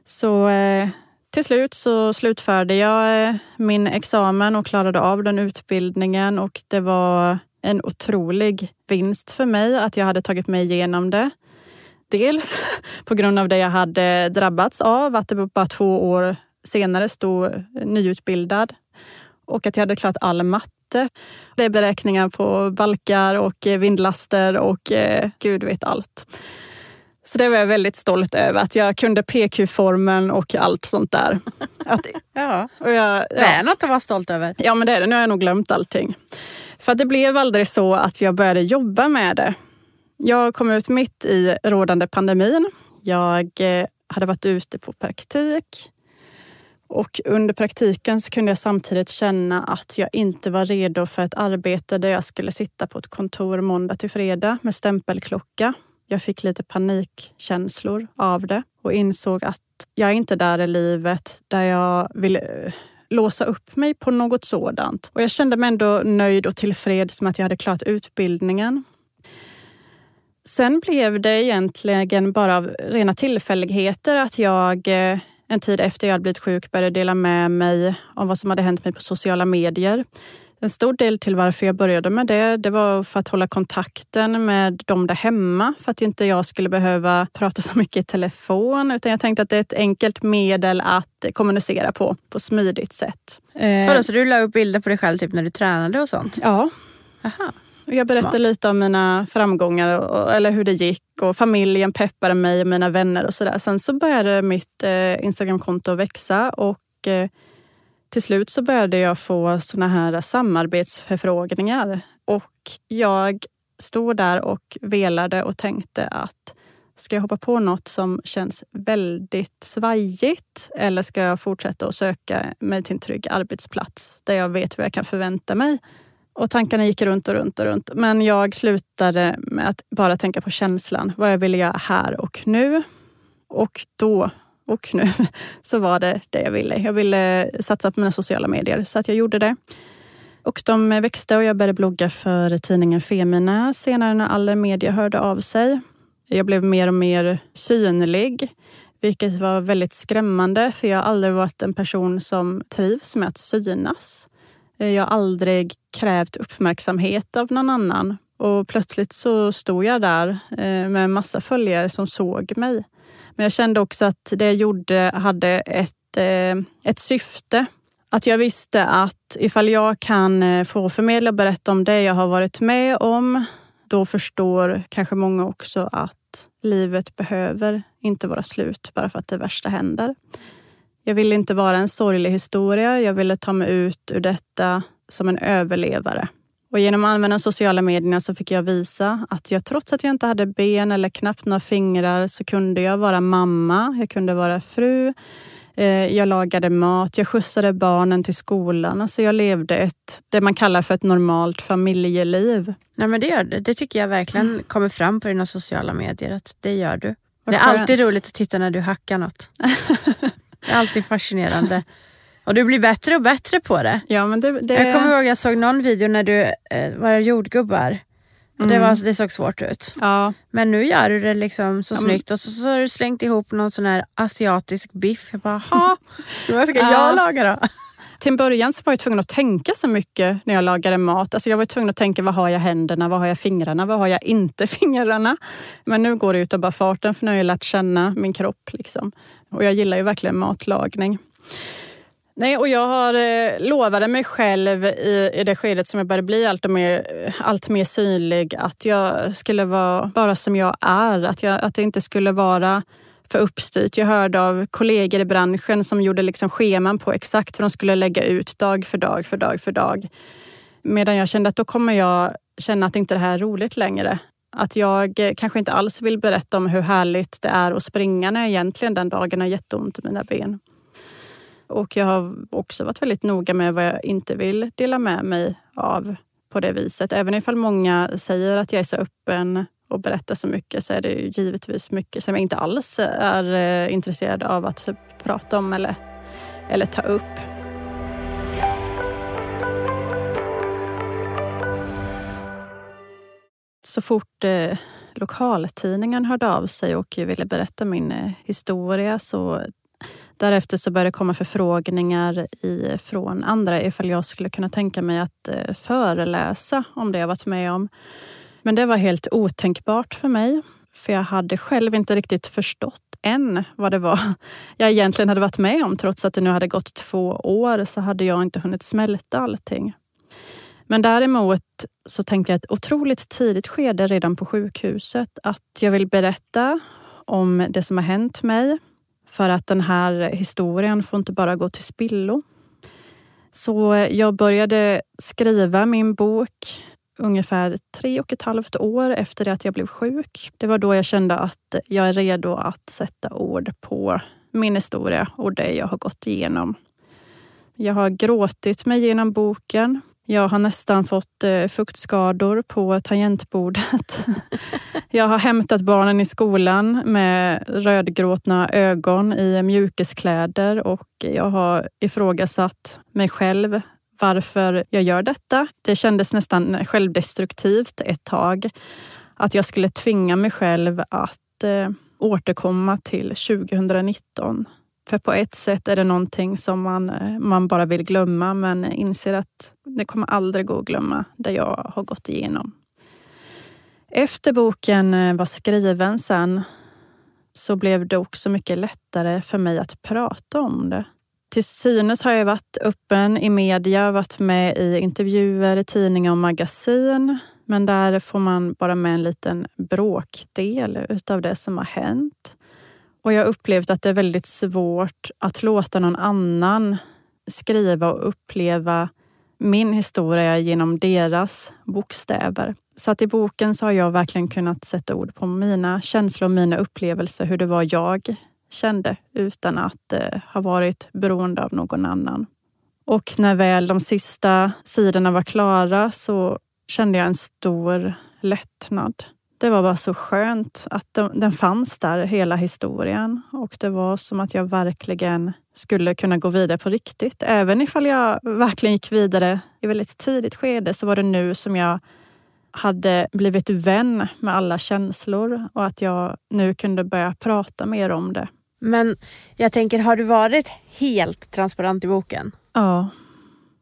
Så eh, till slut så slutförde jag eh, min examen och klarade av den utbildningen och det var en otrolig vinst för mig att jag hade tagit mig igenom det. Dels <laughs> på grund av det jag hade drabbats av, att det var bara två år senare stod nyutbildad och att jag hade klarat all matte. Det är beräkningar på balkar och vindlaster och eh, gud vet allt. Så det var jag väldigt stolt över, att jag kunde PQ-formeln och allt sånt där. <laughs> Att, ja. Och jag, ja. Det är något att vara stolt över. Ja, men det är det. Nu har jag nog glömt allting. För det blev aldrig så att jag började jobba med det. Jag kom ut mitt i rådande pandemin. Jag eh, hade varit ute på praktik. Och under praktiken så kunde jag samtidigt känna att jag inte var redo för ett arbete där jag skulle sitta på ett kontor måndag till fredag med stämpelklocka. Jag fick lite panikkänslor av det och insåg att jag är inte där i livet där jag vill eh, låsa upp mig på något sådant. Och jag kände mig ändå nöjd och tillfreds med att jag hade klarat utbildningen. Sen blev det egentligen bara av rena tillfälligheter att jag eh, en tid efter jag blivit sjuk började dela med mig om vad som hade hänt mig på sociala medier. En stor del till varför jag började med det, det var för att hålla kontakten med dem där hemma. För att inte jag skulle behöva prata så mycket i telefon. Utan jag tänkte att det är ett enkelt medel att kommunicera på, på smidigt sätt. Så, då, så du la upp bilder på dig själv typ när du tränade och sånt? Ja. Aha. Jag berättade Smart. lite om mina framgångar och, eller hur det gick och familjen peppade mig och mina vänner och sådär. Sen så började mitt eh, Instagramkonto växa och eh, till slut så började jag få såna här samarbetsförfrågningar och jag stod där och velade och tänkte att ska jag hoppa på något som känns väldigt svajigt eller ska jag fortsätta att söka mig till en trygg arbetsplats där jag vet vad jag kan förvänta mig? Och tankarna gick runt och runt och runt. Men jag slutade med att bara tänka på känslan. Vad jag ville göra här och nu. Och då och nu <laughs> så var det det jag ville. Jag ville satsa på mina sociala medier så att jag gjorde det. Och de växte och jag började blogga för tidningen Femina senare när alla media hörde av sig. Jag blev mer och mer synlig, vilket var väldigt skrämmande för jag har aldrig varit en person som trivs med att synas. Eh, jag har aldrig krävt uppmärksamhet av någon annan. Och plötsligt så stod jag där eh, med en massa följare som såg mig. Men jag kände också att det jag gjorde hade ett, eh, ett syfte. Att jag visste att ifall jag kan få förmedla och berätta om det jag har varit med om, då förstår kanske många också att livet behöver inte vara slut bara för att det värsta händer. Jag ville inte vara en sorglig historia. Jag ville ta mig ut ur detta som en överlevare. Och genom att använda sociala medierna så fick jag visa att jag trots att jag inte hade ben eller knappt några fingrar så kunde jag vara mamma, jag kunde vara fru, eh, jag lagade mat, jag skjutsade barnen till skolan. Alltså jag levde ett, det man kallar för ett normalt familjeliv. Nej, men det gör det. Det tycker jag verkligen mm. kommer fram på dina sociala medier. Att det gör du. Vad det är skönt. alltid roligt att titta när du hackar något. <laughs> det är alltid fascinerande. Och du blir bättre och bättre på det. Ja, men det, det... Jag kommer ihåg jag såg någon video när du eh, var jordgubbar. Mm. Det, var, det såg svårt ut. Ja. Men nu gör du det liksom så ja, snyggt och så, så har du slängt ihop någon sån här asiatisk biff. Jag bara, ha, <laughs> vad ska jag laga då? Till en början så var jag tvungen att tänka så mycket när jag lagade mat. Alltså jag var tvungen att tänka, vad har jag händerna, vad har jag fingrarna, vad har jag inte <laughs> fingrarna? Men nu går det ut av bara farten för nu har jag lärt känna min kropp. Liksom. Och jag gillar ju verkligen matlagning. Nej, och jag har eh, lovade mig själv i, i det skedet som jag började bli allt mer, allt mer synlig att jag skulle vara bara som jag är. Att, jag, att det inte skulle vara för uppstyrt. Jag hörde av kollegor i branschen som gjorde liksom scheman på exakt hur de skulle lägga ut dag för dag för dag för dag. Medan jag kände att då kommer jag känna att inte det här är roligt längre. Att jag eh, kanske inte alls vill berätta om hur härligt det är att springa när jag egentligen den dagen har jätteont i mina ben. Och jag har också varit väldigt noga med vad jag inte vill dela med mig av på det viset. Även ifall många säger att jag är så öppen och berättar så mycket så är det ju givetvis mycket som jag inte alls är eh, intresserad av att typ prata om eller, eller ta upp. Så fort eh, lokaltidningen hörde av sig och ville berätta min eh, historia så Därefter så började det komma förfrågningar i, från andra ifall jag skulle kunna tänka mig att eh, föreläsa om det jag varit med om. Men det var helt otänkbart för mig. För jag hade själv inte riktigt förstått än vad det var <laughs> jag egentligen hade varit med om. Trots att det nu hade gått två år så hade jag inte hunnit smälta allting. Men däremot så tänkte jag ett otroligt tidigt skede redan på sjukhuset att jag vill berätta om det som har hänt mig för att den här historien får inte bara gå till spillo. Så jag började skriva min bok ungefär tre och ett halvt år efter det att jag blev sjuk. Det var då jag kände att jag är redo att sätta ord på min historia och det jag har gått igenom. Jag har gråtit mig igenom boken. Jag har nästan fått eh, fuktskador på tangentbordet. <laughs> jag har hämtat barnen i skolan med rödgråtna ögon i mjukiskläder och jag har ifrågasatt mig själv varför jag gör detta. Det kändes nästan självdestruktivt ett tag. Att jag skulle tvinga mig själv att eh, återkomma till 2019 för på ett sätt är det någonting som man, eh, man bara vill glömma men inser att det kommer aldrig gå att glömma det jag har gått igenom. Efter boken eh, var skriven sen så blev det också mycket lättare för mig att prata om det. Till synes har jag varit öppen i media, varit med i intervjuer, i tidningar och magasin. Men där får man bara med en liten bråkdel utav det som har hänt. Och jag har upplevt att det är väldigt svårt att låta någon annan skriva och uppleva min historia genom deras bokstäver. Så att i boken så har jag verkligen kunnat sätta ord på mina känslor och mina upplevelser, hur det var jag kände utan att eh, ha varit beroende av någon annan. Och när väl de sista sidorna var klara så kände jag en stor lättnad det var bara så skönt att den fanns där, hela historien. Och det var som att jag verkligen skulle kunna gå vidare på riktigt. Även ifall jag verkligen gick vidare i väldigt tidigt skede så var det nu som jag hade blivit vän med alla känslor och att jag nu kunde börja prata mer om det. Men jag tänker, har du varit helt transparent i boken? Ja.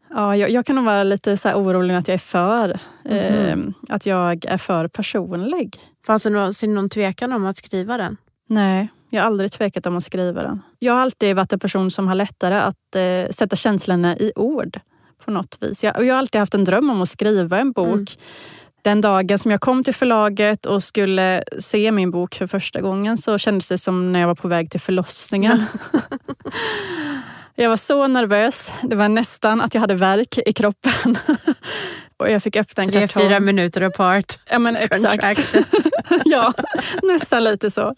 Ja, jag, jag, kan nog vara lite så orolig att jag är för mm. eh, att jag är för personlig. Fanns det någon, någon tvekan om att skriva den? Nej, Jag har aldrig tvekat om att skriva den. Jag har alltid varit en person som har lättare att eh, sätta känslorna i ord på något vis. Jag, jag har alltid haft en dröm om att skriva en bok. Mm. Den dagen som jag kom till förlaget och skulle se min bok för första gången så kändes det som när jag var på väg till förlossningen. <laughs> jag var så nervös. Det var nästan att jag hade värk i kroppen. <laughs> och jag fick öppna en Tre, kartong. fyra minuter apart. Ja men exakt. <laughs> ja, nästan lite så.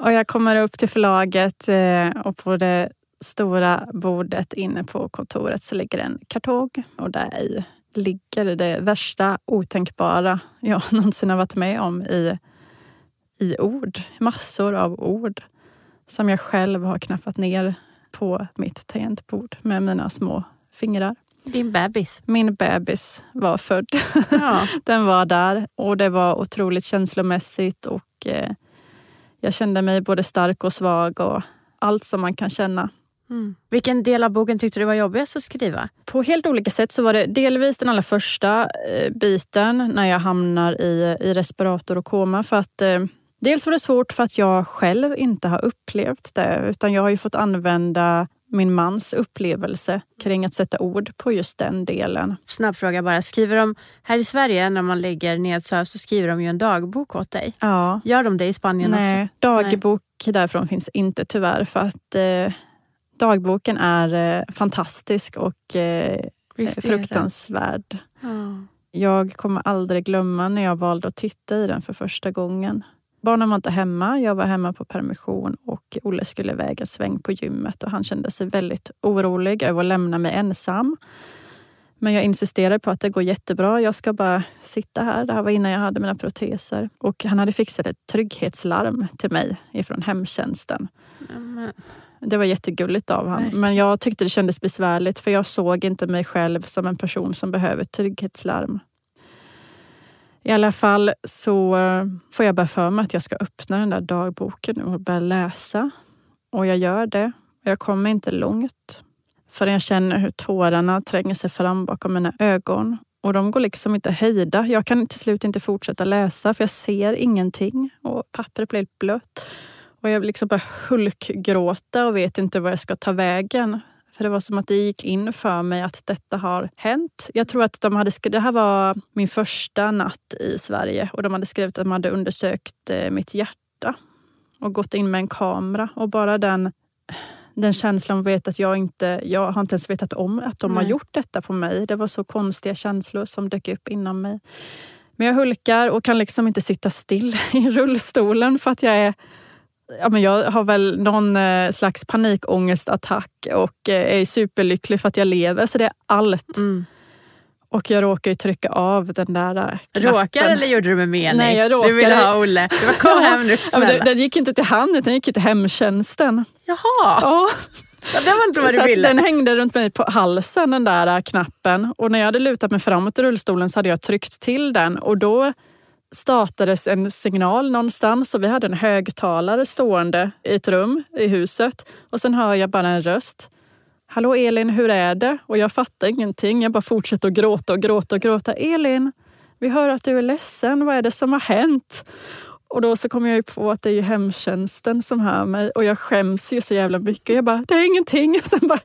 Och jag kommer upp till förlaget eh, och på det stora bordet inne på kontoret så ligger en kartong och där i ligger det värsta otänkbara jag <laughs> någonsin har varit med om i, i ord. Massor av ord som jag själv har knappat ner på mitt tangentbord med mina små fingrar. Din bebis? Min bebis var född. Ja. <laughs> Den var där och det var otroligt känslomässigt och eh, jag kände mig både stark och svag och allt som man kan känna. Mm. Vilken del av boken tyckte du var jobbigast att skriva? På helt olika sätt så var det delvis den allra första eh, biten när jag hamnar i, i respirator och koma. För att, eh, dels var det svårt för att jag själv inte har upplevt det utan jag har ju fått använda min mans upplevelse kring att sätta ord på just den delen. Snabb fråga bara. Skriver de, här i Sverige när man ligger nedsövd så skriver de ju en dagbok åt dig. Ja. Gör de det i Spanien Nej, också? dagbok Nej. därifrån finns inte tyvärr för att eh, dagboken är eh, fantastisk och eh, fruktansvärd. Ja. Jag kommer aldrig glömma när jag valde att titta i den för första gången. Barnen var inte hemma. Jag var hemma på permission och Olle skulle iväg en sväng på gymmet och han kände sig väldigt orolig över att lämna mig ensam. Men jag insisterade på att det går jättebra. Jag ska bara sitta här. Det här var innan jag hade mina proteser. Och han hade fixat ett trygghetslarm till mig ifrån hemtjänsten. Mm. Det var jättegulligt av honom. Men jag tyckte det kändes besvärligt för jag såg inte mig själv som en person som behöver trygghetslarm. I alla fall så eh, får jag bara för mig att jag ska öppna den där dagboken och börja läsa. Och jag gör det. Jag kommer inte långt förrän jag känner hur tårarna tränger sig fram bakom mina ögon. Och de går liksom inte att hejda. Jag kan till slut inte fortsätta läsa för jag ser ingenting och pappret blir helt blött. Och jag liksom bara hulkgråta och vet inte var jag ska ta vägen. För det var som att det gick in för mig att detta har hänt. Jag tror att de hade skrivit, det här var min första natt i Sverige och de hade skrivit att de hade undersökt eh, mitt hjärta och gått in med en kamera. Och bara den, den känslan veta att jag inte, jag har inte ens vetat om att de Nej. har gjort detta på mig. Det var så konstiga känslor som dök upp inom mig. Men jag hulkar och kan liksom inte sitta still <laughs> i rullstolen för att jag är ja, men jag har väl någon eh, slags panikångestattack och eh, är superlycklig för att jag lever. Så det är allt. Mm. Och jag råkar ju trycka av den där eh, knappen. Råkar eller gjorde du med mening? Nej, jag råkade. Du ville ha Olle. Du var, kom hem nu. <laughs> Ja, den gick inte till han utan den gick till hemtjänsten. Jaha. Ja. Ja, det var inte vad du ville. Den hängde runt mig på halsen den där knappen. Och när jag hade lutat mig framåt i rullstolen så hade jag tryckt till den och då startades en signal någonstans och vi hade en högtalare stående i ett rum i huset. Och sen hör jag bara en röst. Hallå Elin, hur är det? Och jag fattar ingenting. Jag bara fortsätter att gråta och gråta och gråta. Elin, vi hör att du är ledsen. Vad är det som har hänt? Och då så kom jag på att det är ju hemtjänsten som hör mig och jag skäms ju så jävla mycket. Jag bara, det är ingenting. <laughs> Sen bara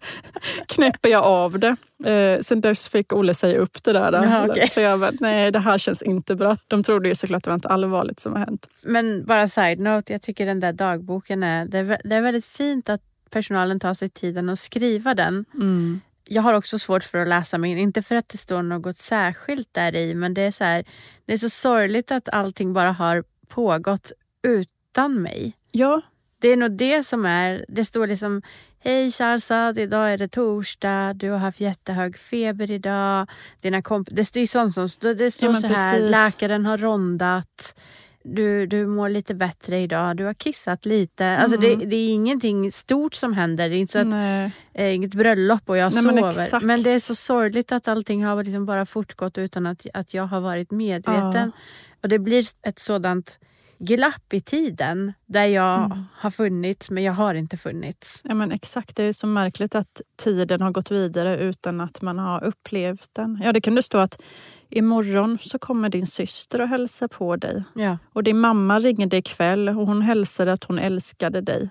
knäpper jag av det. Eh, sen dess fick Olle säga upp det där. Jaha, okay. För jag bara, nej det här känns inte bra. De trodde ju såklart att det var inte allvarligt som har hänt. Men bara side-note, jag tycker den där dagboken är, det är, det är väldigt fint att personalen tar sig tiden att skriva den. Mm. Jag har också svårt för att läsa min, inte för att det står något särskilt där i men det är så här, det är så sorgligt att allting bara har pågått utan mig. Ja. Det är nog det som är, det står liksom Hej Sharzad, idag är det torsdag, du har haft jättehög feber idag. Dina komp det står sånt som det står ja, så här, precis. läkaren har rondat. Du, du mår lite bättre idag, du har kissat lite. Mm. Alltså det, det, är ingenting stort som händer. Det är inte så att, eh, inget bröllop och jag Nej, sover. Men, men, det är så sorgligt att allting har liksom bara fortgått utan att, att jag har varit medveten. Ja. Och det blir ett sådant glapp i tiden där jag mm. har funnits men jag har inte funnits. Ja men Exakt, det är så märkligt att tiden har gått vidare utan att man har upplevt den. Ja, det kunde stå att imorgon så kommer din syster och hälsa på dig. Ja. Och din mamma ringde ikväll och hon hälsade att hon älskade dig.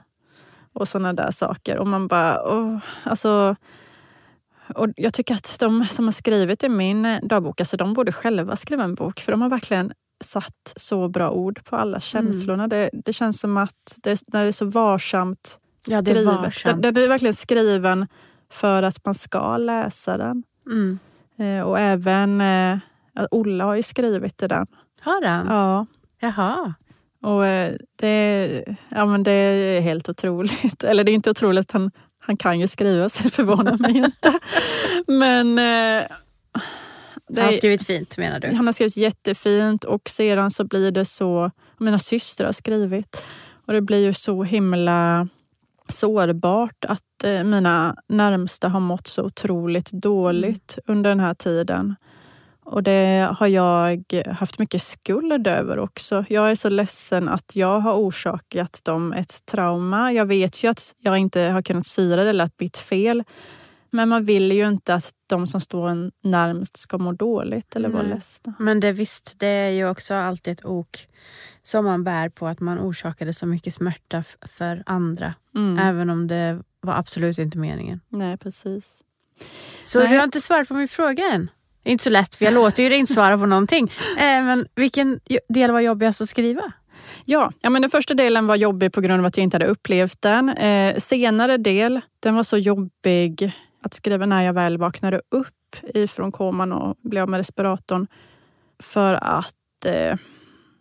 Och sådana där saker. Och man bara, åh, alltså och jag tycker att de som har skrivit i min dagbok, alltså de borde själva skriva en bok för de har verkligen satt så bra ord på alla känslorna. Mm. Det, det, känns som att det, när det är så varsamt skrivet. Ja, det är varsamt. Den, är verkligen skriven för att man ska läsa den. Mm. Eh, och även eh, Olla har ju skrivit det där. Har han? Ja. Jaha. Och eh, det, ja, men det är helt otroligt. <laughs> Eller det är inte otroligt, han, han kan ju skriva så det förvånar mig <laughs> inte. Men eh, han har skrivit fint menar du? Han har skrivit jättefint och sedan så blir det så, mina systrar har skrivit och det blir ju så himla sårbart att eh, mina närmsta har mått så otroligt dåligt mm. under den här tiden. Och det har jag haft mycket skuld över också. Jag är så ledsen att jag har orsakat dem ett trauma. Jag vet ju att jag inte har kunnat syra det eller att mitt fel. Men man vill ju inte att de som står en närmst ska må dåligt eller vara ledsna. Men det, visst, det är ju också alltid ett ok som man bär på att man orsakade så mycket smärta för andra. Mm. Även om det var absolut inte meningen. Nej, precis. Så Nej. du har inte svarat på min fråga än? Det är inte så lätt för jag låter ju dig inte svara på någonting. <laughs> Eh, men vilken del var jobbigast att skriva? Ja, ja men den första delen var jobbig på grund av att jag inte hade upplevt den. Eh, senare del, den var så jobbig att skriva när jag väl vaknade upp ifrån koman och blev av med respiratorn. För att eh,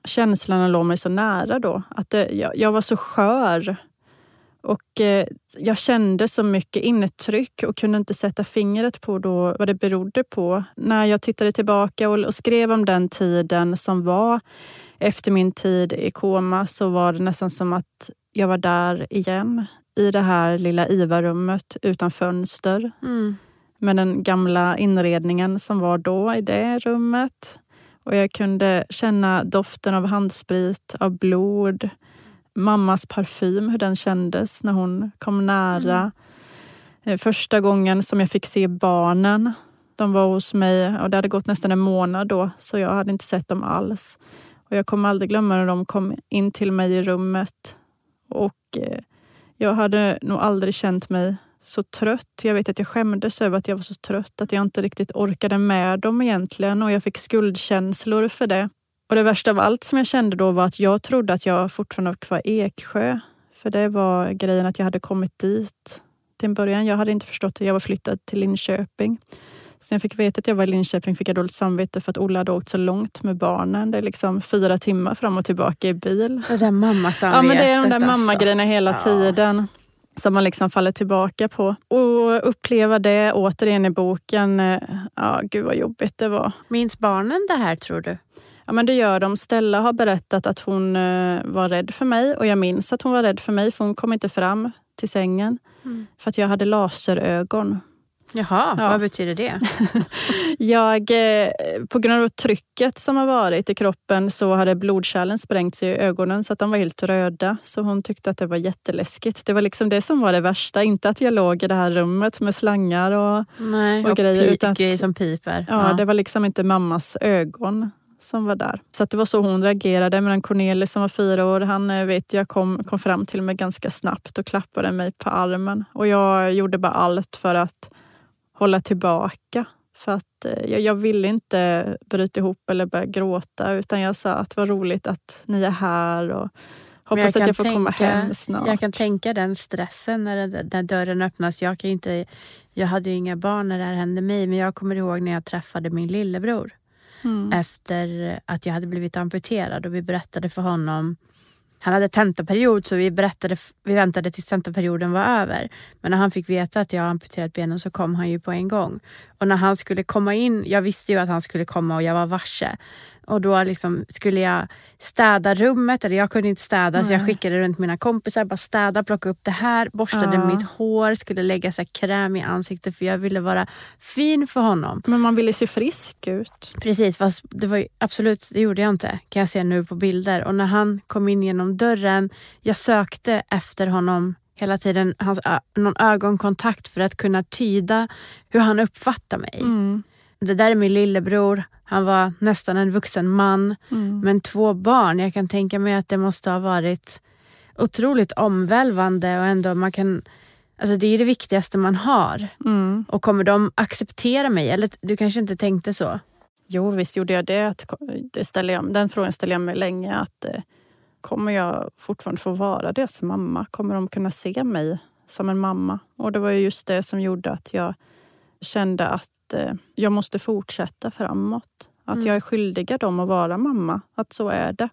känslorna låg mig så nära då. Att det, jag, jag, var så skör. Och eh, jag kände så mycket intryck och kunde inte sätta fingret på då vad det berodde på. När jag tittade tillbaka och, och skrev om den tiden som var efter min tid i koma så var det nästan som att jag var där igen i det här lilla IVA-rummet utan fönster. Mm. Med den gamla inredningen som var då i det rummet. Och jag kunde känna doften av handsprit, av blod, mammas parfym, hur den kändes när hon kom nära. Mm. Eh, första gången som jag fick se barnen. De var hos mig och det hade gått nästan en månad då så jag hade inte sett dem alls. Och Jag kommer aldrig glömma när de kom in till mig i rummet och eh, jag hade nog aldrig känt mig så trött. Jag vet att jag skämdes över att jag var så trött, att jag inte riktigt orkade med dem egentligen och jag fick skuldkänslor för det. Och det värsta av allt som jag kände då var att jag trodde att jag fortfarande var kvar i Eksjö. För det var grejen att jag hade kommit dit till en början. Jag hade inte förstått att jag var flyttad till Linköping. Sen jag fick veta att jag var i Linköping fick jag dåligt samvete för att Olle hade åkt så långt med barnen. Det är liksom fyra timmar fram och tillbaka i bil. Det där mammasamvetet. <laughs> Ja, men det är de där alltså. mammagrejerna hela ja. tiden som man liksom faller tillbaka på. Och uppleva det återigen i boken, eh, ja gud vad jobbigt det var. Minns barnen det här tror du? Ja men det gör de. Stella har berättat att hon eh, var rädd för mig och jag minns att hon var rädd för mig för hon kom inte fram till sängen. Mm. För att jag hade laserögon. Jaha, ja. vad betyder det? <laughs> jag, eh, på grund av trycket som har varit i kroppen så hade blodkärlen sprängts i ögonen så att de var helt röda. Så hon tyckte att det var jätteläskigt. Det var liksom det som var det värsta. Inte att jag låg i det här rummet med slangar och, Nej, och, och grejer. Pi utan att, som piper. Ja, ja, det var liksom inte mammas ögon som var där. Så det var så hon reagerade. Medan Cornelis som var fyra år, han eh, vet jag kom, kom fram till mig ganska snabbt och klappade mig på armen. Och jag gjorde bara allt för att hålla tillbaka. För att eh, jag, jag ville inte bryta ihop eller börja gråta utan jag sa att vad roligt att ni är här och hoppas jag att jag får tänka, komma hem snart. Jag kan tänka den stressen när, när dörren öppnas. Jag, kan inte, jag hade ju inga barn när det här hände mig men jag kommer ihåg när jag träffade min lillebror mm. efter att jag hade blivit amputerad och vi berättade för honom han hade tentaperiod så vi, berättade, vi väntade tills tentaperioden var över. Men när han fick veta att jag amputerat benen så kom han ju på en gång. Och när han skulle komma in, jag visste ju att han skulle komma och jag var varse. Och då liksom skulle jag städa rummet, eller jag kunde inte städa Nej. så jag skickade runt mina kompisar, bara städa, plocka upp det här, borstade ja. mitt hår, skulle lägga så kräm i ansiktet för jag ville vara fin för honom. Men man ville se frisk ut. Precis, fast det var ju, absolut, det gjorde jag inte kan jag se nu på bilder. Och när han kom in genom dörren, jag sökte efter honom hela tiden, hans, någon ögonkontakt för att kunna tyda hur han uppfattar mig. Mm. Det där är min lillebror, han var nästan en vuxen man, mm. men två barn. Jag kan tänka mig att det måste ha varit otroligt omvälvande och ändå man kan Alltså det är det viktigaste man har. Mm. Och kommer de acceptera mig? Eller du kanske inte tänkte så? Jo, visst gjorde jag det. det ställer jag, den frågan ställer jag mig länge. Att, eh, kommer jag fortfarande få vara deras mamma? Kommer de kunna se mig som en mamma? Och det var just det som gjorde att jag kände att eh, jag måste fortsätta framåt. Att mm. jag är skyldig dem att vara mamma. Att så är det.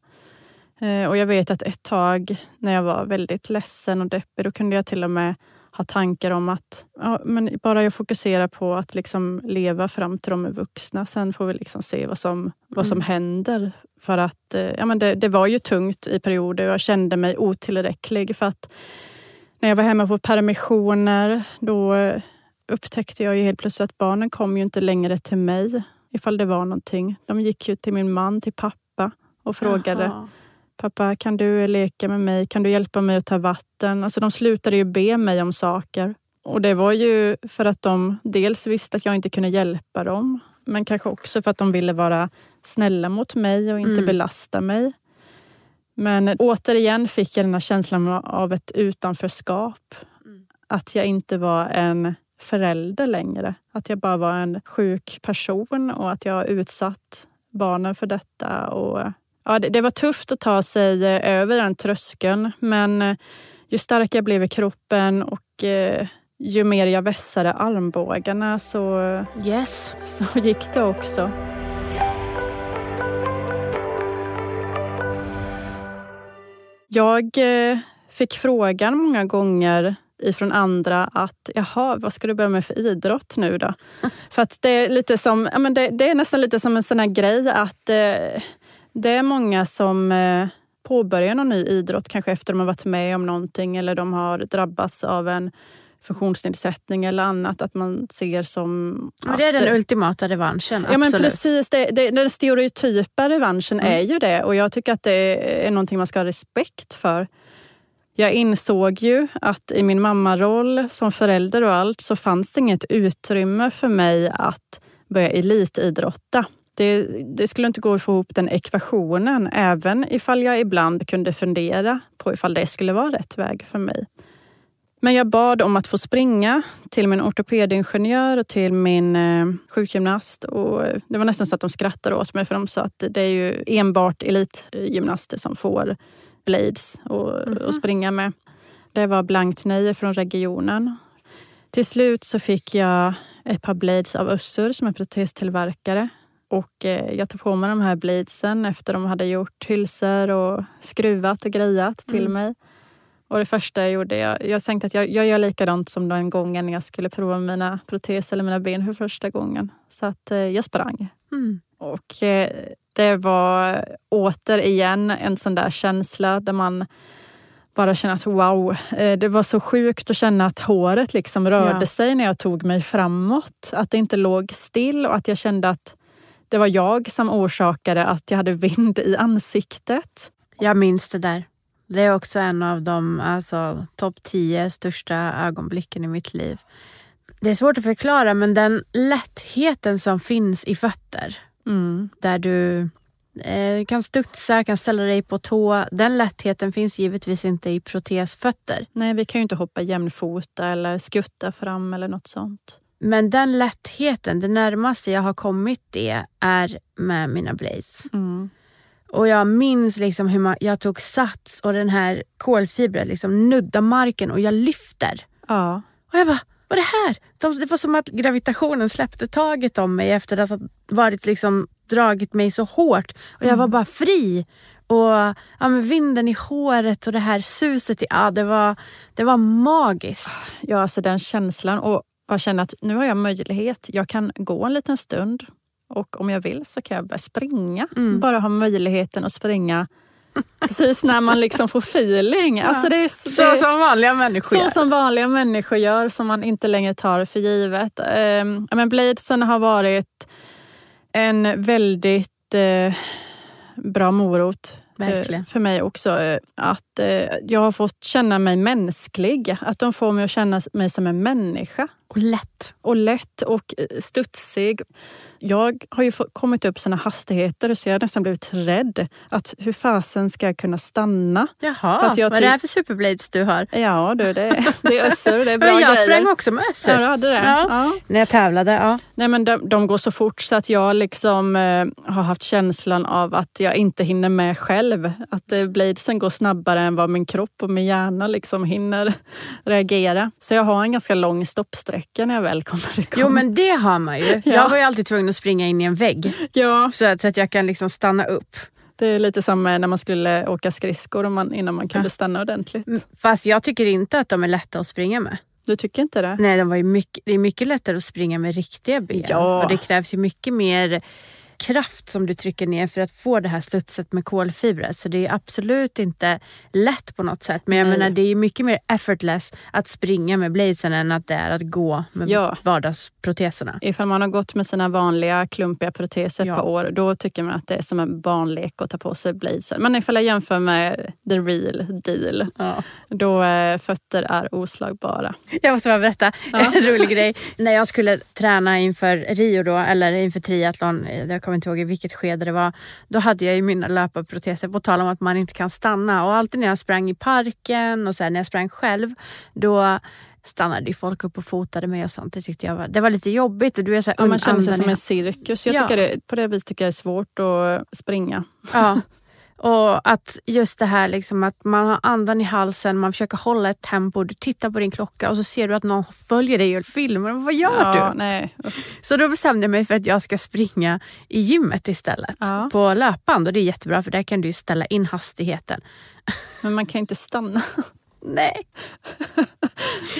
Eh, och jag vet att ett tag när jag var väldigt ledsen och deppig, då kunde jag till och med ha tankar om att ja, men bara jag fokuserar på att liksom leva fram till de är vuxna. Sen får vi liksom se vad som, vad som mm. händer. För att eh, ja, men det, det, var ju tungt i perioder och jag kände mig otillräcklig. För att när jag var hemma på permissioner då upptäckte jag ju helt plötsligt att barnen kom ju inte längre till mig ifall det var någonting. De gick ju till min man, till pappa och frågade Jaha. Pappa, kan du leka med mig? Kan du hjälpa mig att ta vatten? Alltså de slutade ju be mig om saker. Och det var ju för att de dels visste att jag inte kunde hjälpa dem, men kanske också för att de ville vara snälla mot mig och inte mm. belasta mig. Men återigen fick jag den här känslan av ett utanförskap. Mm. Att jag inte var en förälder längre. Att jag bara var en sjuk person och att jag utsatt barnen för detta. Och, ja, det, det var tufft att ta sig eh, över den tröskeln men eh, ju starkare jag blev i kroppen och eh, ju mer jag vässade armbågarna så, yes. <laughs> så gick det också. Jag fick frågan många gånger ifrån andra att jaha, vad ska du börja med för idrott nu då? <laughs> för att det är lite som, ja, men det, det, är nästan lite som en sån här grej att eh, det är många som eh, påbörjar någon ny idrott, kanske efter de har varit med om någonting eller de har drabbats av en funktionsnedsättning eller annat. Att man ser som... Men det är den ultimata revanschen. Ja men precis, det, det, den stereotypa revanschen mm. är ju det och jag tycker att det är någonting man ska ha respekt för. Jag insåg ju att i min mammaroll som förälder och allt så fanns det inget utrymme för mig att börja elitidrotta. Det, det, skulle inte gå att få ihop den ekvationen även ifall jag ibland kunde fundera på ifall det skulle vara rätt väg för mig. Men jag bad om att få springa till min ortopedingenjör och till min eh, sjukgymnast. Och det var nästan så att de skrattade åt mig för de sa att det är ju enbart elitgymnaster som får blades och, mm -hmm. och springa med. Det var blankt nej från regionen. Till slut så fick jag ett par blades av Össur som är protestillverkare. Och eh, jag tog på mig de här bladesen efter de hade gjort hylsor och skruvat och grejat till mm. mig. Och det första jag gjorde, jag, jag tänkte att jag, jag gör likadant som den gången jag skulle prova mina proteser eller mina ben för första gången. Så att eh, jag sprang. Mm. Och eh, det var återigen en sån där känsla där man bara känner att wow, eh, det var så sjukt att känna att håret liksom rörde ja. sig när jag tog mig framåt. Att det inte låg still och att jag kände att det var jag som orsakade att jag hade vind i ansiktet. Jag minns det där. Det är också en av de alltså, topp tio största ögonblicken i mitt liv. Det är svårt att förklara men den lättheten som finns i fötter Mm. Där du eh, kan studsa, kan ställa dig på tå. Den lättheten finns givetvis inte i protesfötter. Nej, vi kan ju inte hoppa jämfota eller skutta fram eller något sånt. Men den lättheten, det närmaste jag har kommit det är med mina blades. Mm. Och jag minns liksom hur man, jag tog sats och den här kolfibren liksom nuddar marken och jag lyfter. Ja. Och jag bara, vad är det här? det var som att gravitationen släppte taget om mig efter att ha varit liksom, dragit mig så hårt. Och jag var mm. bara fri. Och ja, men vinden i håret och det här suset. I, ja, det, var, det var magiskt. Ja, alltså den känslan. Och jag känner att nu har jag möjlighet. Jag kan gå en liten stund och om jag vill så kan jag börja springa. Mm. Bara ha möjligheten att springa precis när man liksom får feeling. Ja. Alltså det är, så det, som vanliga människor Så gör. som vanliga människor gör, som man inte längre tar för givet. Um, men Bladesen har varit en väldigt uh, bra morot Verkligen. för mig också. Eh, att jag har fått känna mig mänsklig. Att de får mig att känna mig som en människa. Och lätt. Och lätt och studsig. Jag har ju kommit upp såna hastigheter så jag har nästan blivit rädd. Att hur fasen ska jag kunna stanna? Jaha, för att jag vad är det här för superblades du har? Ja du, det, <laughs> det är össur. Det är bra jag grejer. sprang också med össur. Ja, du hade det? Ja. Ja. När jag tävlade, ja. Nej, men de, de går så fort så att jag liksom eh, har haft känslan av att jag inte hinner med själv. Att eh, bladesen går snabbare än vad min kropp och min hjärna liksom hinner <laughs> reagera. Så jag har en ganska lång stoppsträcka när jag väl kommer igång. Jo men det har man ju. <laughs> Ja. Jag var ju alltid tvungen att springa in i en vägg. Ja. Så, att, så att jag kan liksom stanna upp. Det är lite som när man skulle åka skridskor man, innan man kunde stanna ordentligt. Mm, fast jag tycker inte att de är lätta att springa med. Du tycker inte det? Nej, de var mycket, det är mycket lättare att springa med riktiga ben. Ja. Och det krävs ju mycket mer kraft som du trycker ner för att få det här studset med kolfibret. Så det är absolut inte lätt på något sätt. Men jag Nej. menar det är mycket mer effortless att springa med blazen än att det är att gå med ja. vardagsproteserna. Ifall man har gått med sina vanliga klumpiga proteser ja. på år, då tycker man att det är som en barnlek att ta på sig blazen. Men ifall jag jämför med the real deal, ja. då äh, fötter är oslagbara. Jag måste bara berätta en rolig grej. När jag skulle träna inför Rio då, eller inför triathlon, jag kommer inte ihåg i vilket skede det var. Då hade jag ju mina löparproteser på tal om att man inte kan stanna. Och alltid när jag sprang i parken och så här, när jag sprang själv, då stannade folk upp och fotade mig och sånt. Det tyckte jag var, det var lite jobbigt. Och du är så här, ja, man känner sig som en cirkus. Jag ja. tycker det, på det viset tycker jag det är svårt att springa. Ja. <laughs> Och att just det här liksom att man har andan i halsen, man försöker hålla ett tempo, du tittar på din klocka och så ser du att någon följer dig och filmar. Vad gör ja, du? Nej. Så då bestämde jag mig för att jag ska springa i gymmet istället. Ja. På löpband och det är jättebra för där kan du ställa in hastigheten. Men man kan inte stanna. <laughs> Nej.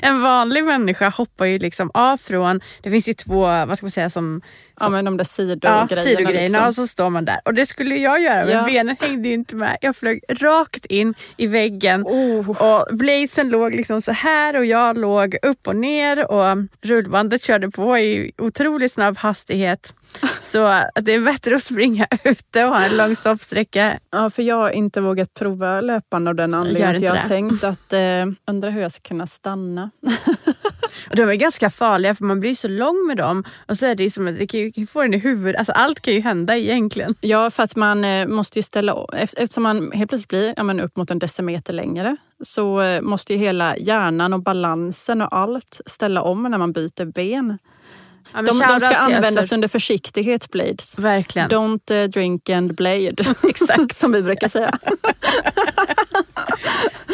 En vanlig människa hoppar ju liksom av från, det finns ju två, vad ska man säga som... Ja men de där sidogrejerna. Ja, sidogrejerna liksom. och så står man där. Och det skulle jag göra men ja. benen hängde inte med. Jag flög rakt in i väggen oh. och blazen låg liksom så här och jag låg upp och ner och rullbandet körde på i otroligt snabb hastighet. <laughs> Så det är bättre att springa ute och ha en lång stoppsträcka. Ja, för jag har inte vågat prova löpande av den anledningen jag har tänkt att eh, undra hur jag ska kunna stanna. <laughs> och de är ganska farliga för man blir så lång med dem och så är det som att det kan ju få den i huvudet. Alltså allt kan ju hända egentligen. Ja, för att man eh, måste ju ställa Eftersom man helt plötsligt blir ja, men upp mot en decimeter längre så eh, måste ju hela hjärnan och balansen och allt ställa om när man byter ben. Ja, de, de, ska användas alltså... under försiktighet, blades. Verkligen. Don't uh, drink and blade. <laughs> Exakt. Som vi brukar säga. <laughs>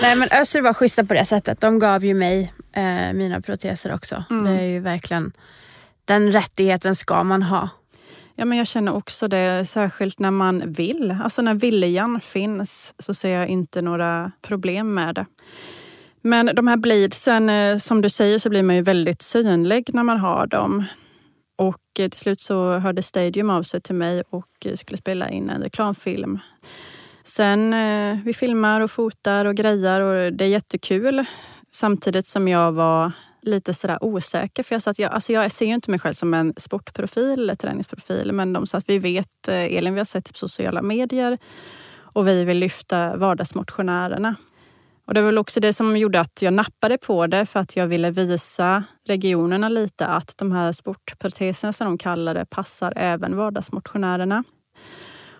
Nej men Össur var schyssta på det sättet. De gav ju mig eh, mina proteser också. Mm. Det är ju verkligen, den rättigheten ska man ha. Ja, men jag känner också det, särskilt när man vill. Alltså när viljan finns så ser jag inte några problem med det. Men de här bladesen, eh, som du säger, så blir man ju väldigt synlig när man har dem. Och eh, till slut så hörde Stadium av sig till mig och eh, skulle spela in en reklamfilm. Sen eh, vi filmar och fotar och grejar och det är jättekul. Samtidigt som jag var lite sådär osäker. För jag, sa att jag, alltså jag ser ju inte mig själv som en sportprofil eller träningsprofil. Men de sa att vi vet, Elin, vi har sett på sociala medier och vi vill lyfta vardagsmotionärerna. Och det var väl också det som gjorde att jag nappade på det för att jag ville visa regionerna lite att de här sportproteserna som de kallar det passar även vardagsmotionärerna.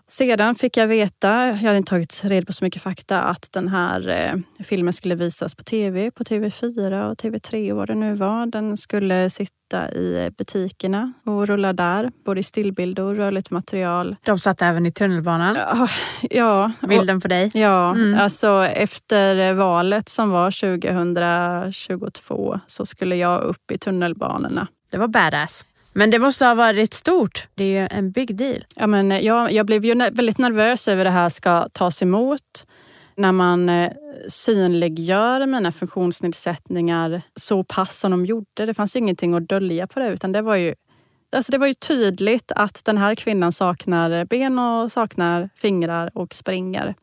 Sedan fick jag veta, jag hade inte tagit reda på så mycket fakta, att den här eh, filmen skulle visas på tv, på TV4 och TV3 och vad det nu var. Den skulle sitta i butikerna och rulla där, både i stillbild och rörligt material. De satt även i tunnelbanan? Ja. ja Bilden på dig? Ja, mm. alltså efter valet som var 2022 så skulle jag upp i tunnelbanorna. Det var badass. Men det måste ha varit stort. Det är ju en big deal. Ja, men eh, jag, jag blev ju väldigt nervös över hur det här ska tas emot. När man eh, synliggör mina funktionsnedsättningar så pass som de gjorde. Det fanns ju ingenting att dölja på det utan det var ju Alltså det var ju tydligt att den här kvinnan saknar ben och saknar fingrar och springer.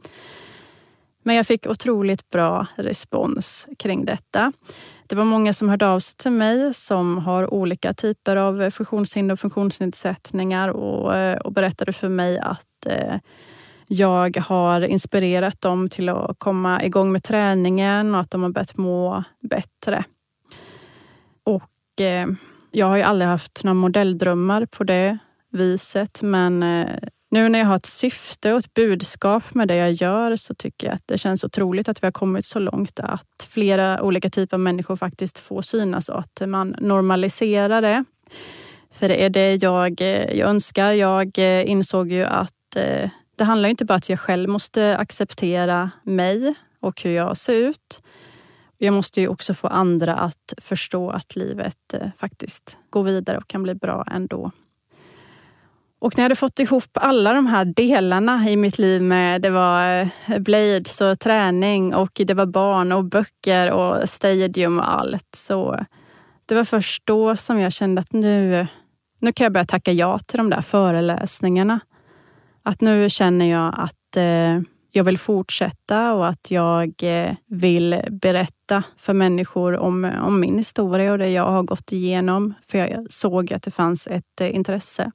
Men jag fick otroligt bra respons kring detta. Det var många som hörde av sig till mig som har olika typer av funktionshinder och funktionsnedsättningar och, eh, och berättade för mig att eh, jag har inspirerat dem till att komma igång med träningen och att de har börjat må bättre. Och eh, jag har ju aldrig haft några modelldrömmar på det viset men eh, nu när jag har ett syfte och ett budskap med det jag gör så tycker jag att det känns otroligt att vi har kommit så långt att flera olika typer av människor faktiskt får synas och att man normaliserar det. För det är det jag, eh, jag önskar. Jag eh, insåg ju att eh, det handlar inte bara om att jag själv måste acceptera mig och hur jag ser ut. Jag måste ju också få andra att förstå att livet eh, faktiskt går vidare och kan bli bra ändå. Och när jag hade fått ihop alla de här delarna i mitt liv med det var eh, blades och träning och det var barn och böcker och stadium och allt. Så det var först då som jag kände att nu, nu kan jag börja tacka ja till de där föreläsningarna. Att nu känner jag att eh, jag vill fortsätta och att jag eh, vill berätta för människor om, om min historia och det jag har gått igenom. För jag såg att det fanns ett eh, intresse.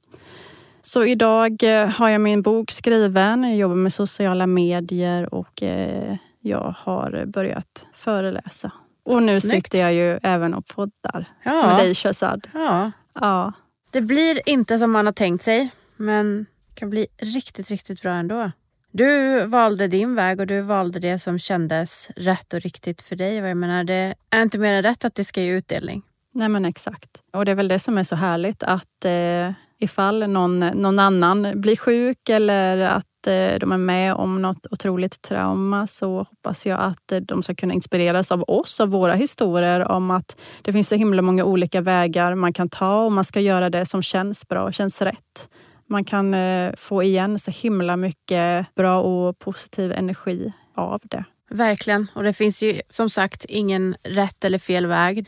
Så idag eh, har jag min bok skriven, jag jobbar med sociala medier och eh, jag har börjat föreläsa. Och nu Snyggt. sitter jag ju även och poddar ja. med dig Shazad. Ja. ja. Det blir inte som man har tänkt sig, men kan bli riktigt, riktigt bra ändå. Du valde din väg och du valde det som kändes rätt och riktigt för dig. Jag menar, det är inte mer än rätt att det ska ge utdelning. Nej men exakt. Och det är väl det som är så härligt att eh, ifall någon, någon annan blir sjuk eller att eh, de är med om något otroligt trauma så hoppas jag att eh, de ska kunna inspireras av oss, av våra historier om att det finns så himla många olika vägar man kan ta och man ska göra det som känns bra och känns rätt. Man kan eh, få igen så himla mycket bra och positiv energi av det. Verkligen. Och det finns ju som sagt ingen rätt eller fel väg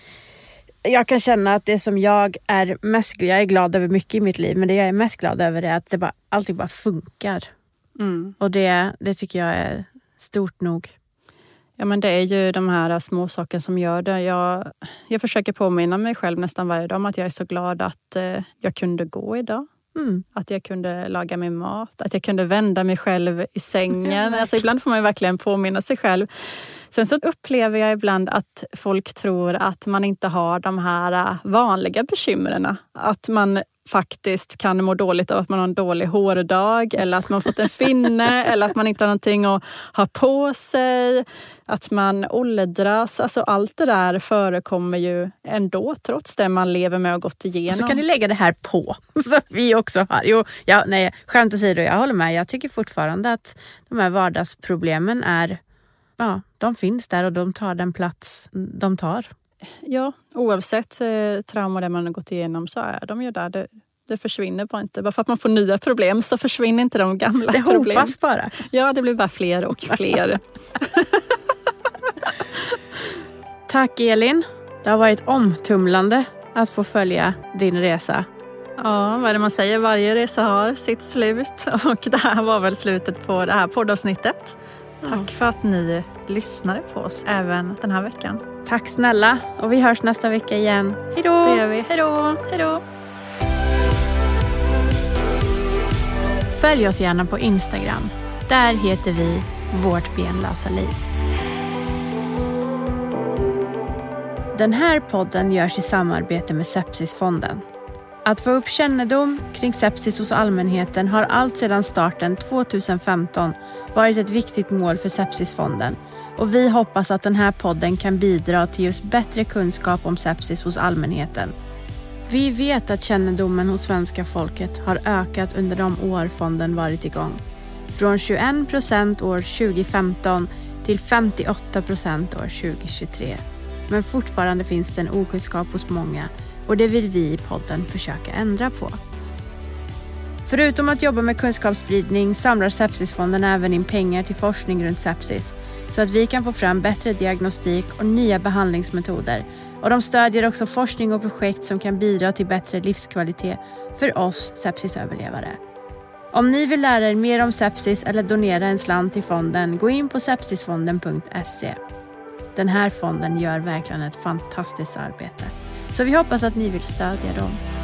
jag kan känna att det som jag är mest jag är glad över mycket i mitt liv, men det jag är mest glad över är att det bara, allting bara funkar. Mm. Och det, det tycker jag är stort nog. Ja men det är ju de här små sakerna som gör det. Jag, jag försöker påminna mig själv nästan varje dag om att jag är så glad att eh, jag kunde gå idag. Mm. Att jag kunde laga min mat, att jag kunde vända mig själv i sängen. <laughs> alltså, ibland får man verkligen påminna sig själv. Sen så upplever jag ibland att folk tror att man inte har de här äh, vanliga bekymren. Att man faktiskt kan må dåligt av att man har en dålig hårdag eller att man fått en finne <laughs> eller att man inte har någonting att ha på sig. Att man åldras. Alltså allt det där förekommer ju ändå trots det man lever med och gått igenom. så kan ni lägga det här på <laughs> så vi också har. Jo, ja, nej, skämt åsido, jag håller med. Jag tycker fortfarande att de här vardagsproblemen är ja, de finns där och de tar den plats de tar. Ja, oavsett eh, trauma det man har gått igenom så är de ju där. Det, det försvinner bara inte. Bara för att man får nya problem så försvinner inte de gamla det problemen. Det hopas bara. Ja, det blir bara fler och fler. <laughs> Tack Elin. Det har varit omtumlande att få följa din resa. Ja, vad är det man säger? Varje resa har sitt slut och det här var väl slutet på det här poddavsnittet. Tack för att ni lyssnade på oss även den här veckan. Tack snälla och vi hörs nästa vecka igen. Hej då! Det gör vi. Hej då! Hej då! Följ oss gärna på Instagram. Där heter vi Vårt benlösa liv. Den här podden görs i samarbete med Sepsisfonden. Att få upp kännedom kring sepsis hos allmänheten har allt sedan starten 2015 varit ett viktigt mål för Sepsisfonden och vi hoppas att den här podden kan bidra till just bättre kunskap om sepsis hos allmänheten. Vi vet att kännedomen hos svenska folket har ökat under de år fonden varit igång. Från 21 procent år 2015 till 58 procent år 2023. Men fortfarande finns det en okunskap hos många och det vill vi i podden försöka ändra på. Förutom att jobba med kunskapsspridning samlar Sepsisfonden även in pengar till forskning runt sepsis så att vi kan få fram bättre diagnostik och nya behandlingsmetoder. Och de stödjer också forskning och projekt som kan bidra till bättre livskvalitet för oss sepsisöverlevare. Om ni vill lära er mer om sepsis eller donera en slant till fonden, gå in på sepsisfonden.se. Den här fonden gör verkligen ett fantastiskt arbete. Så vi hoppas att ni vill stödja dem.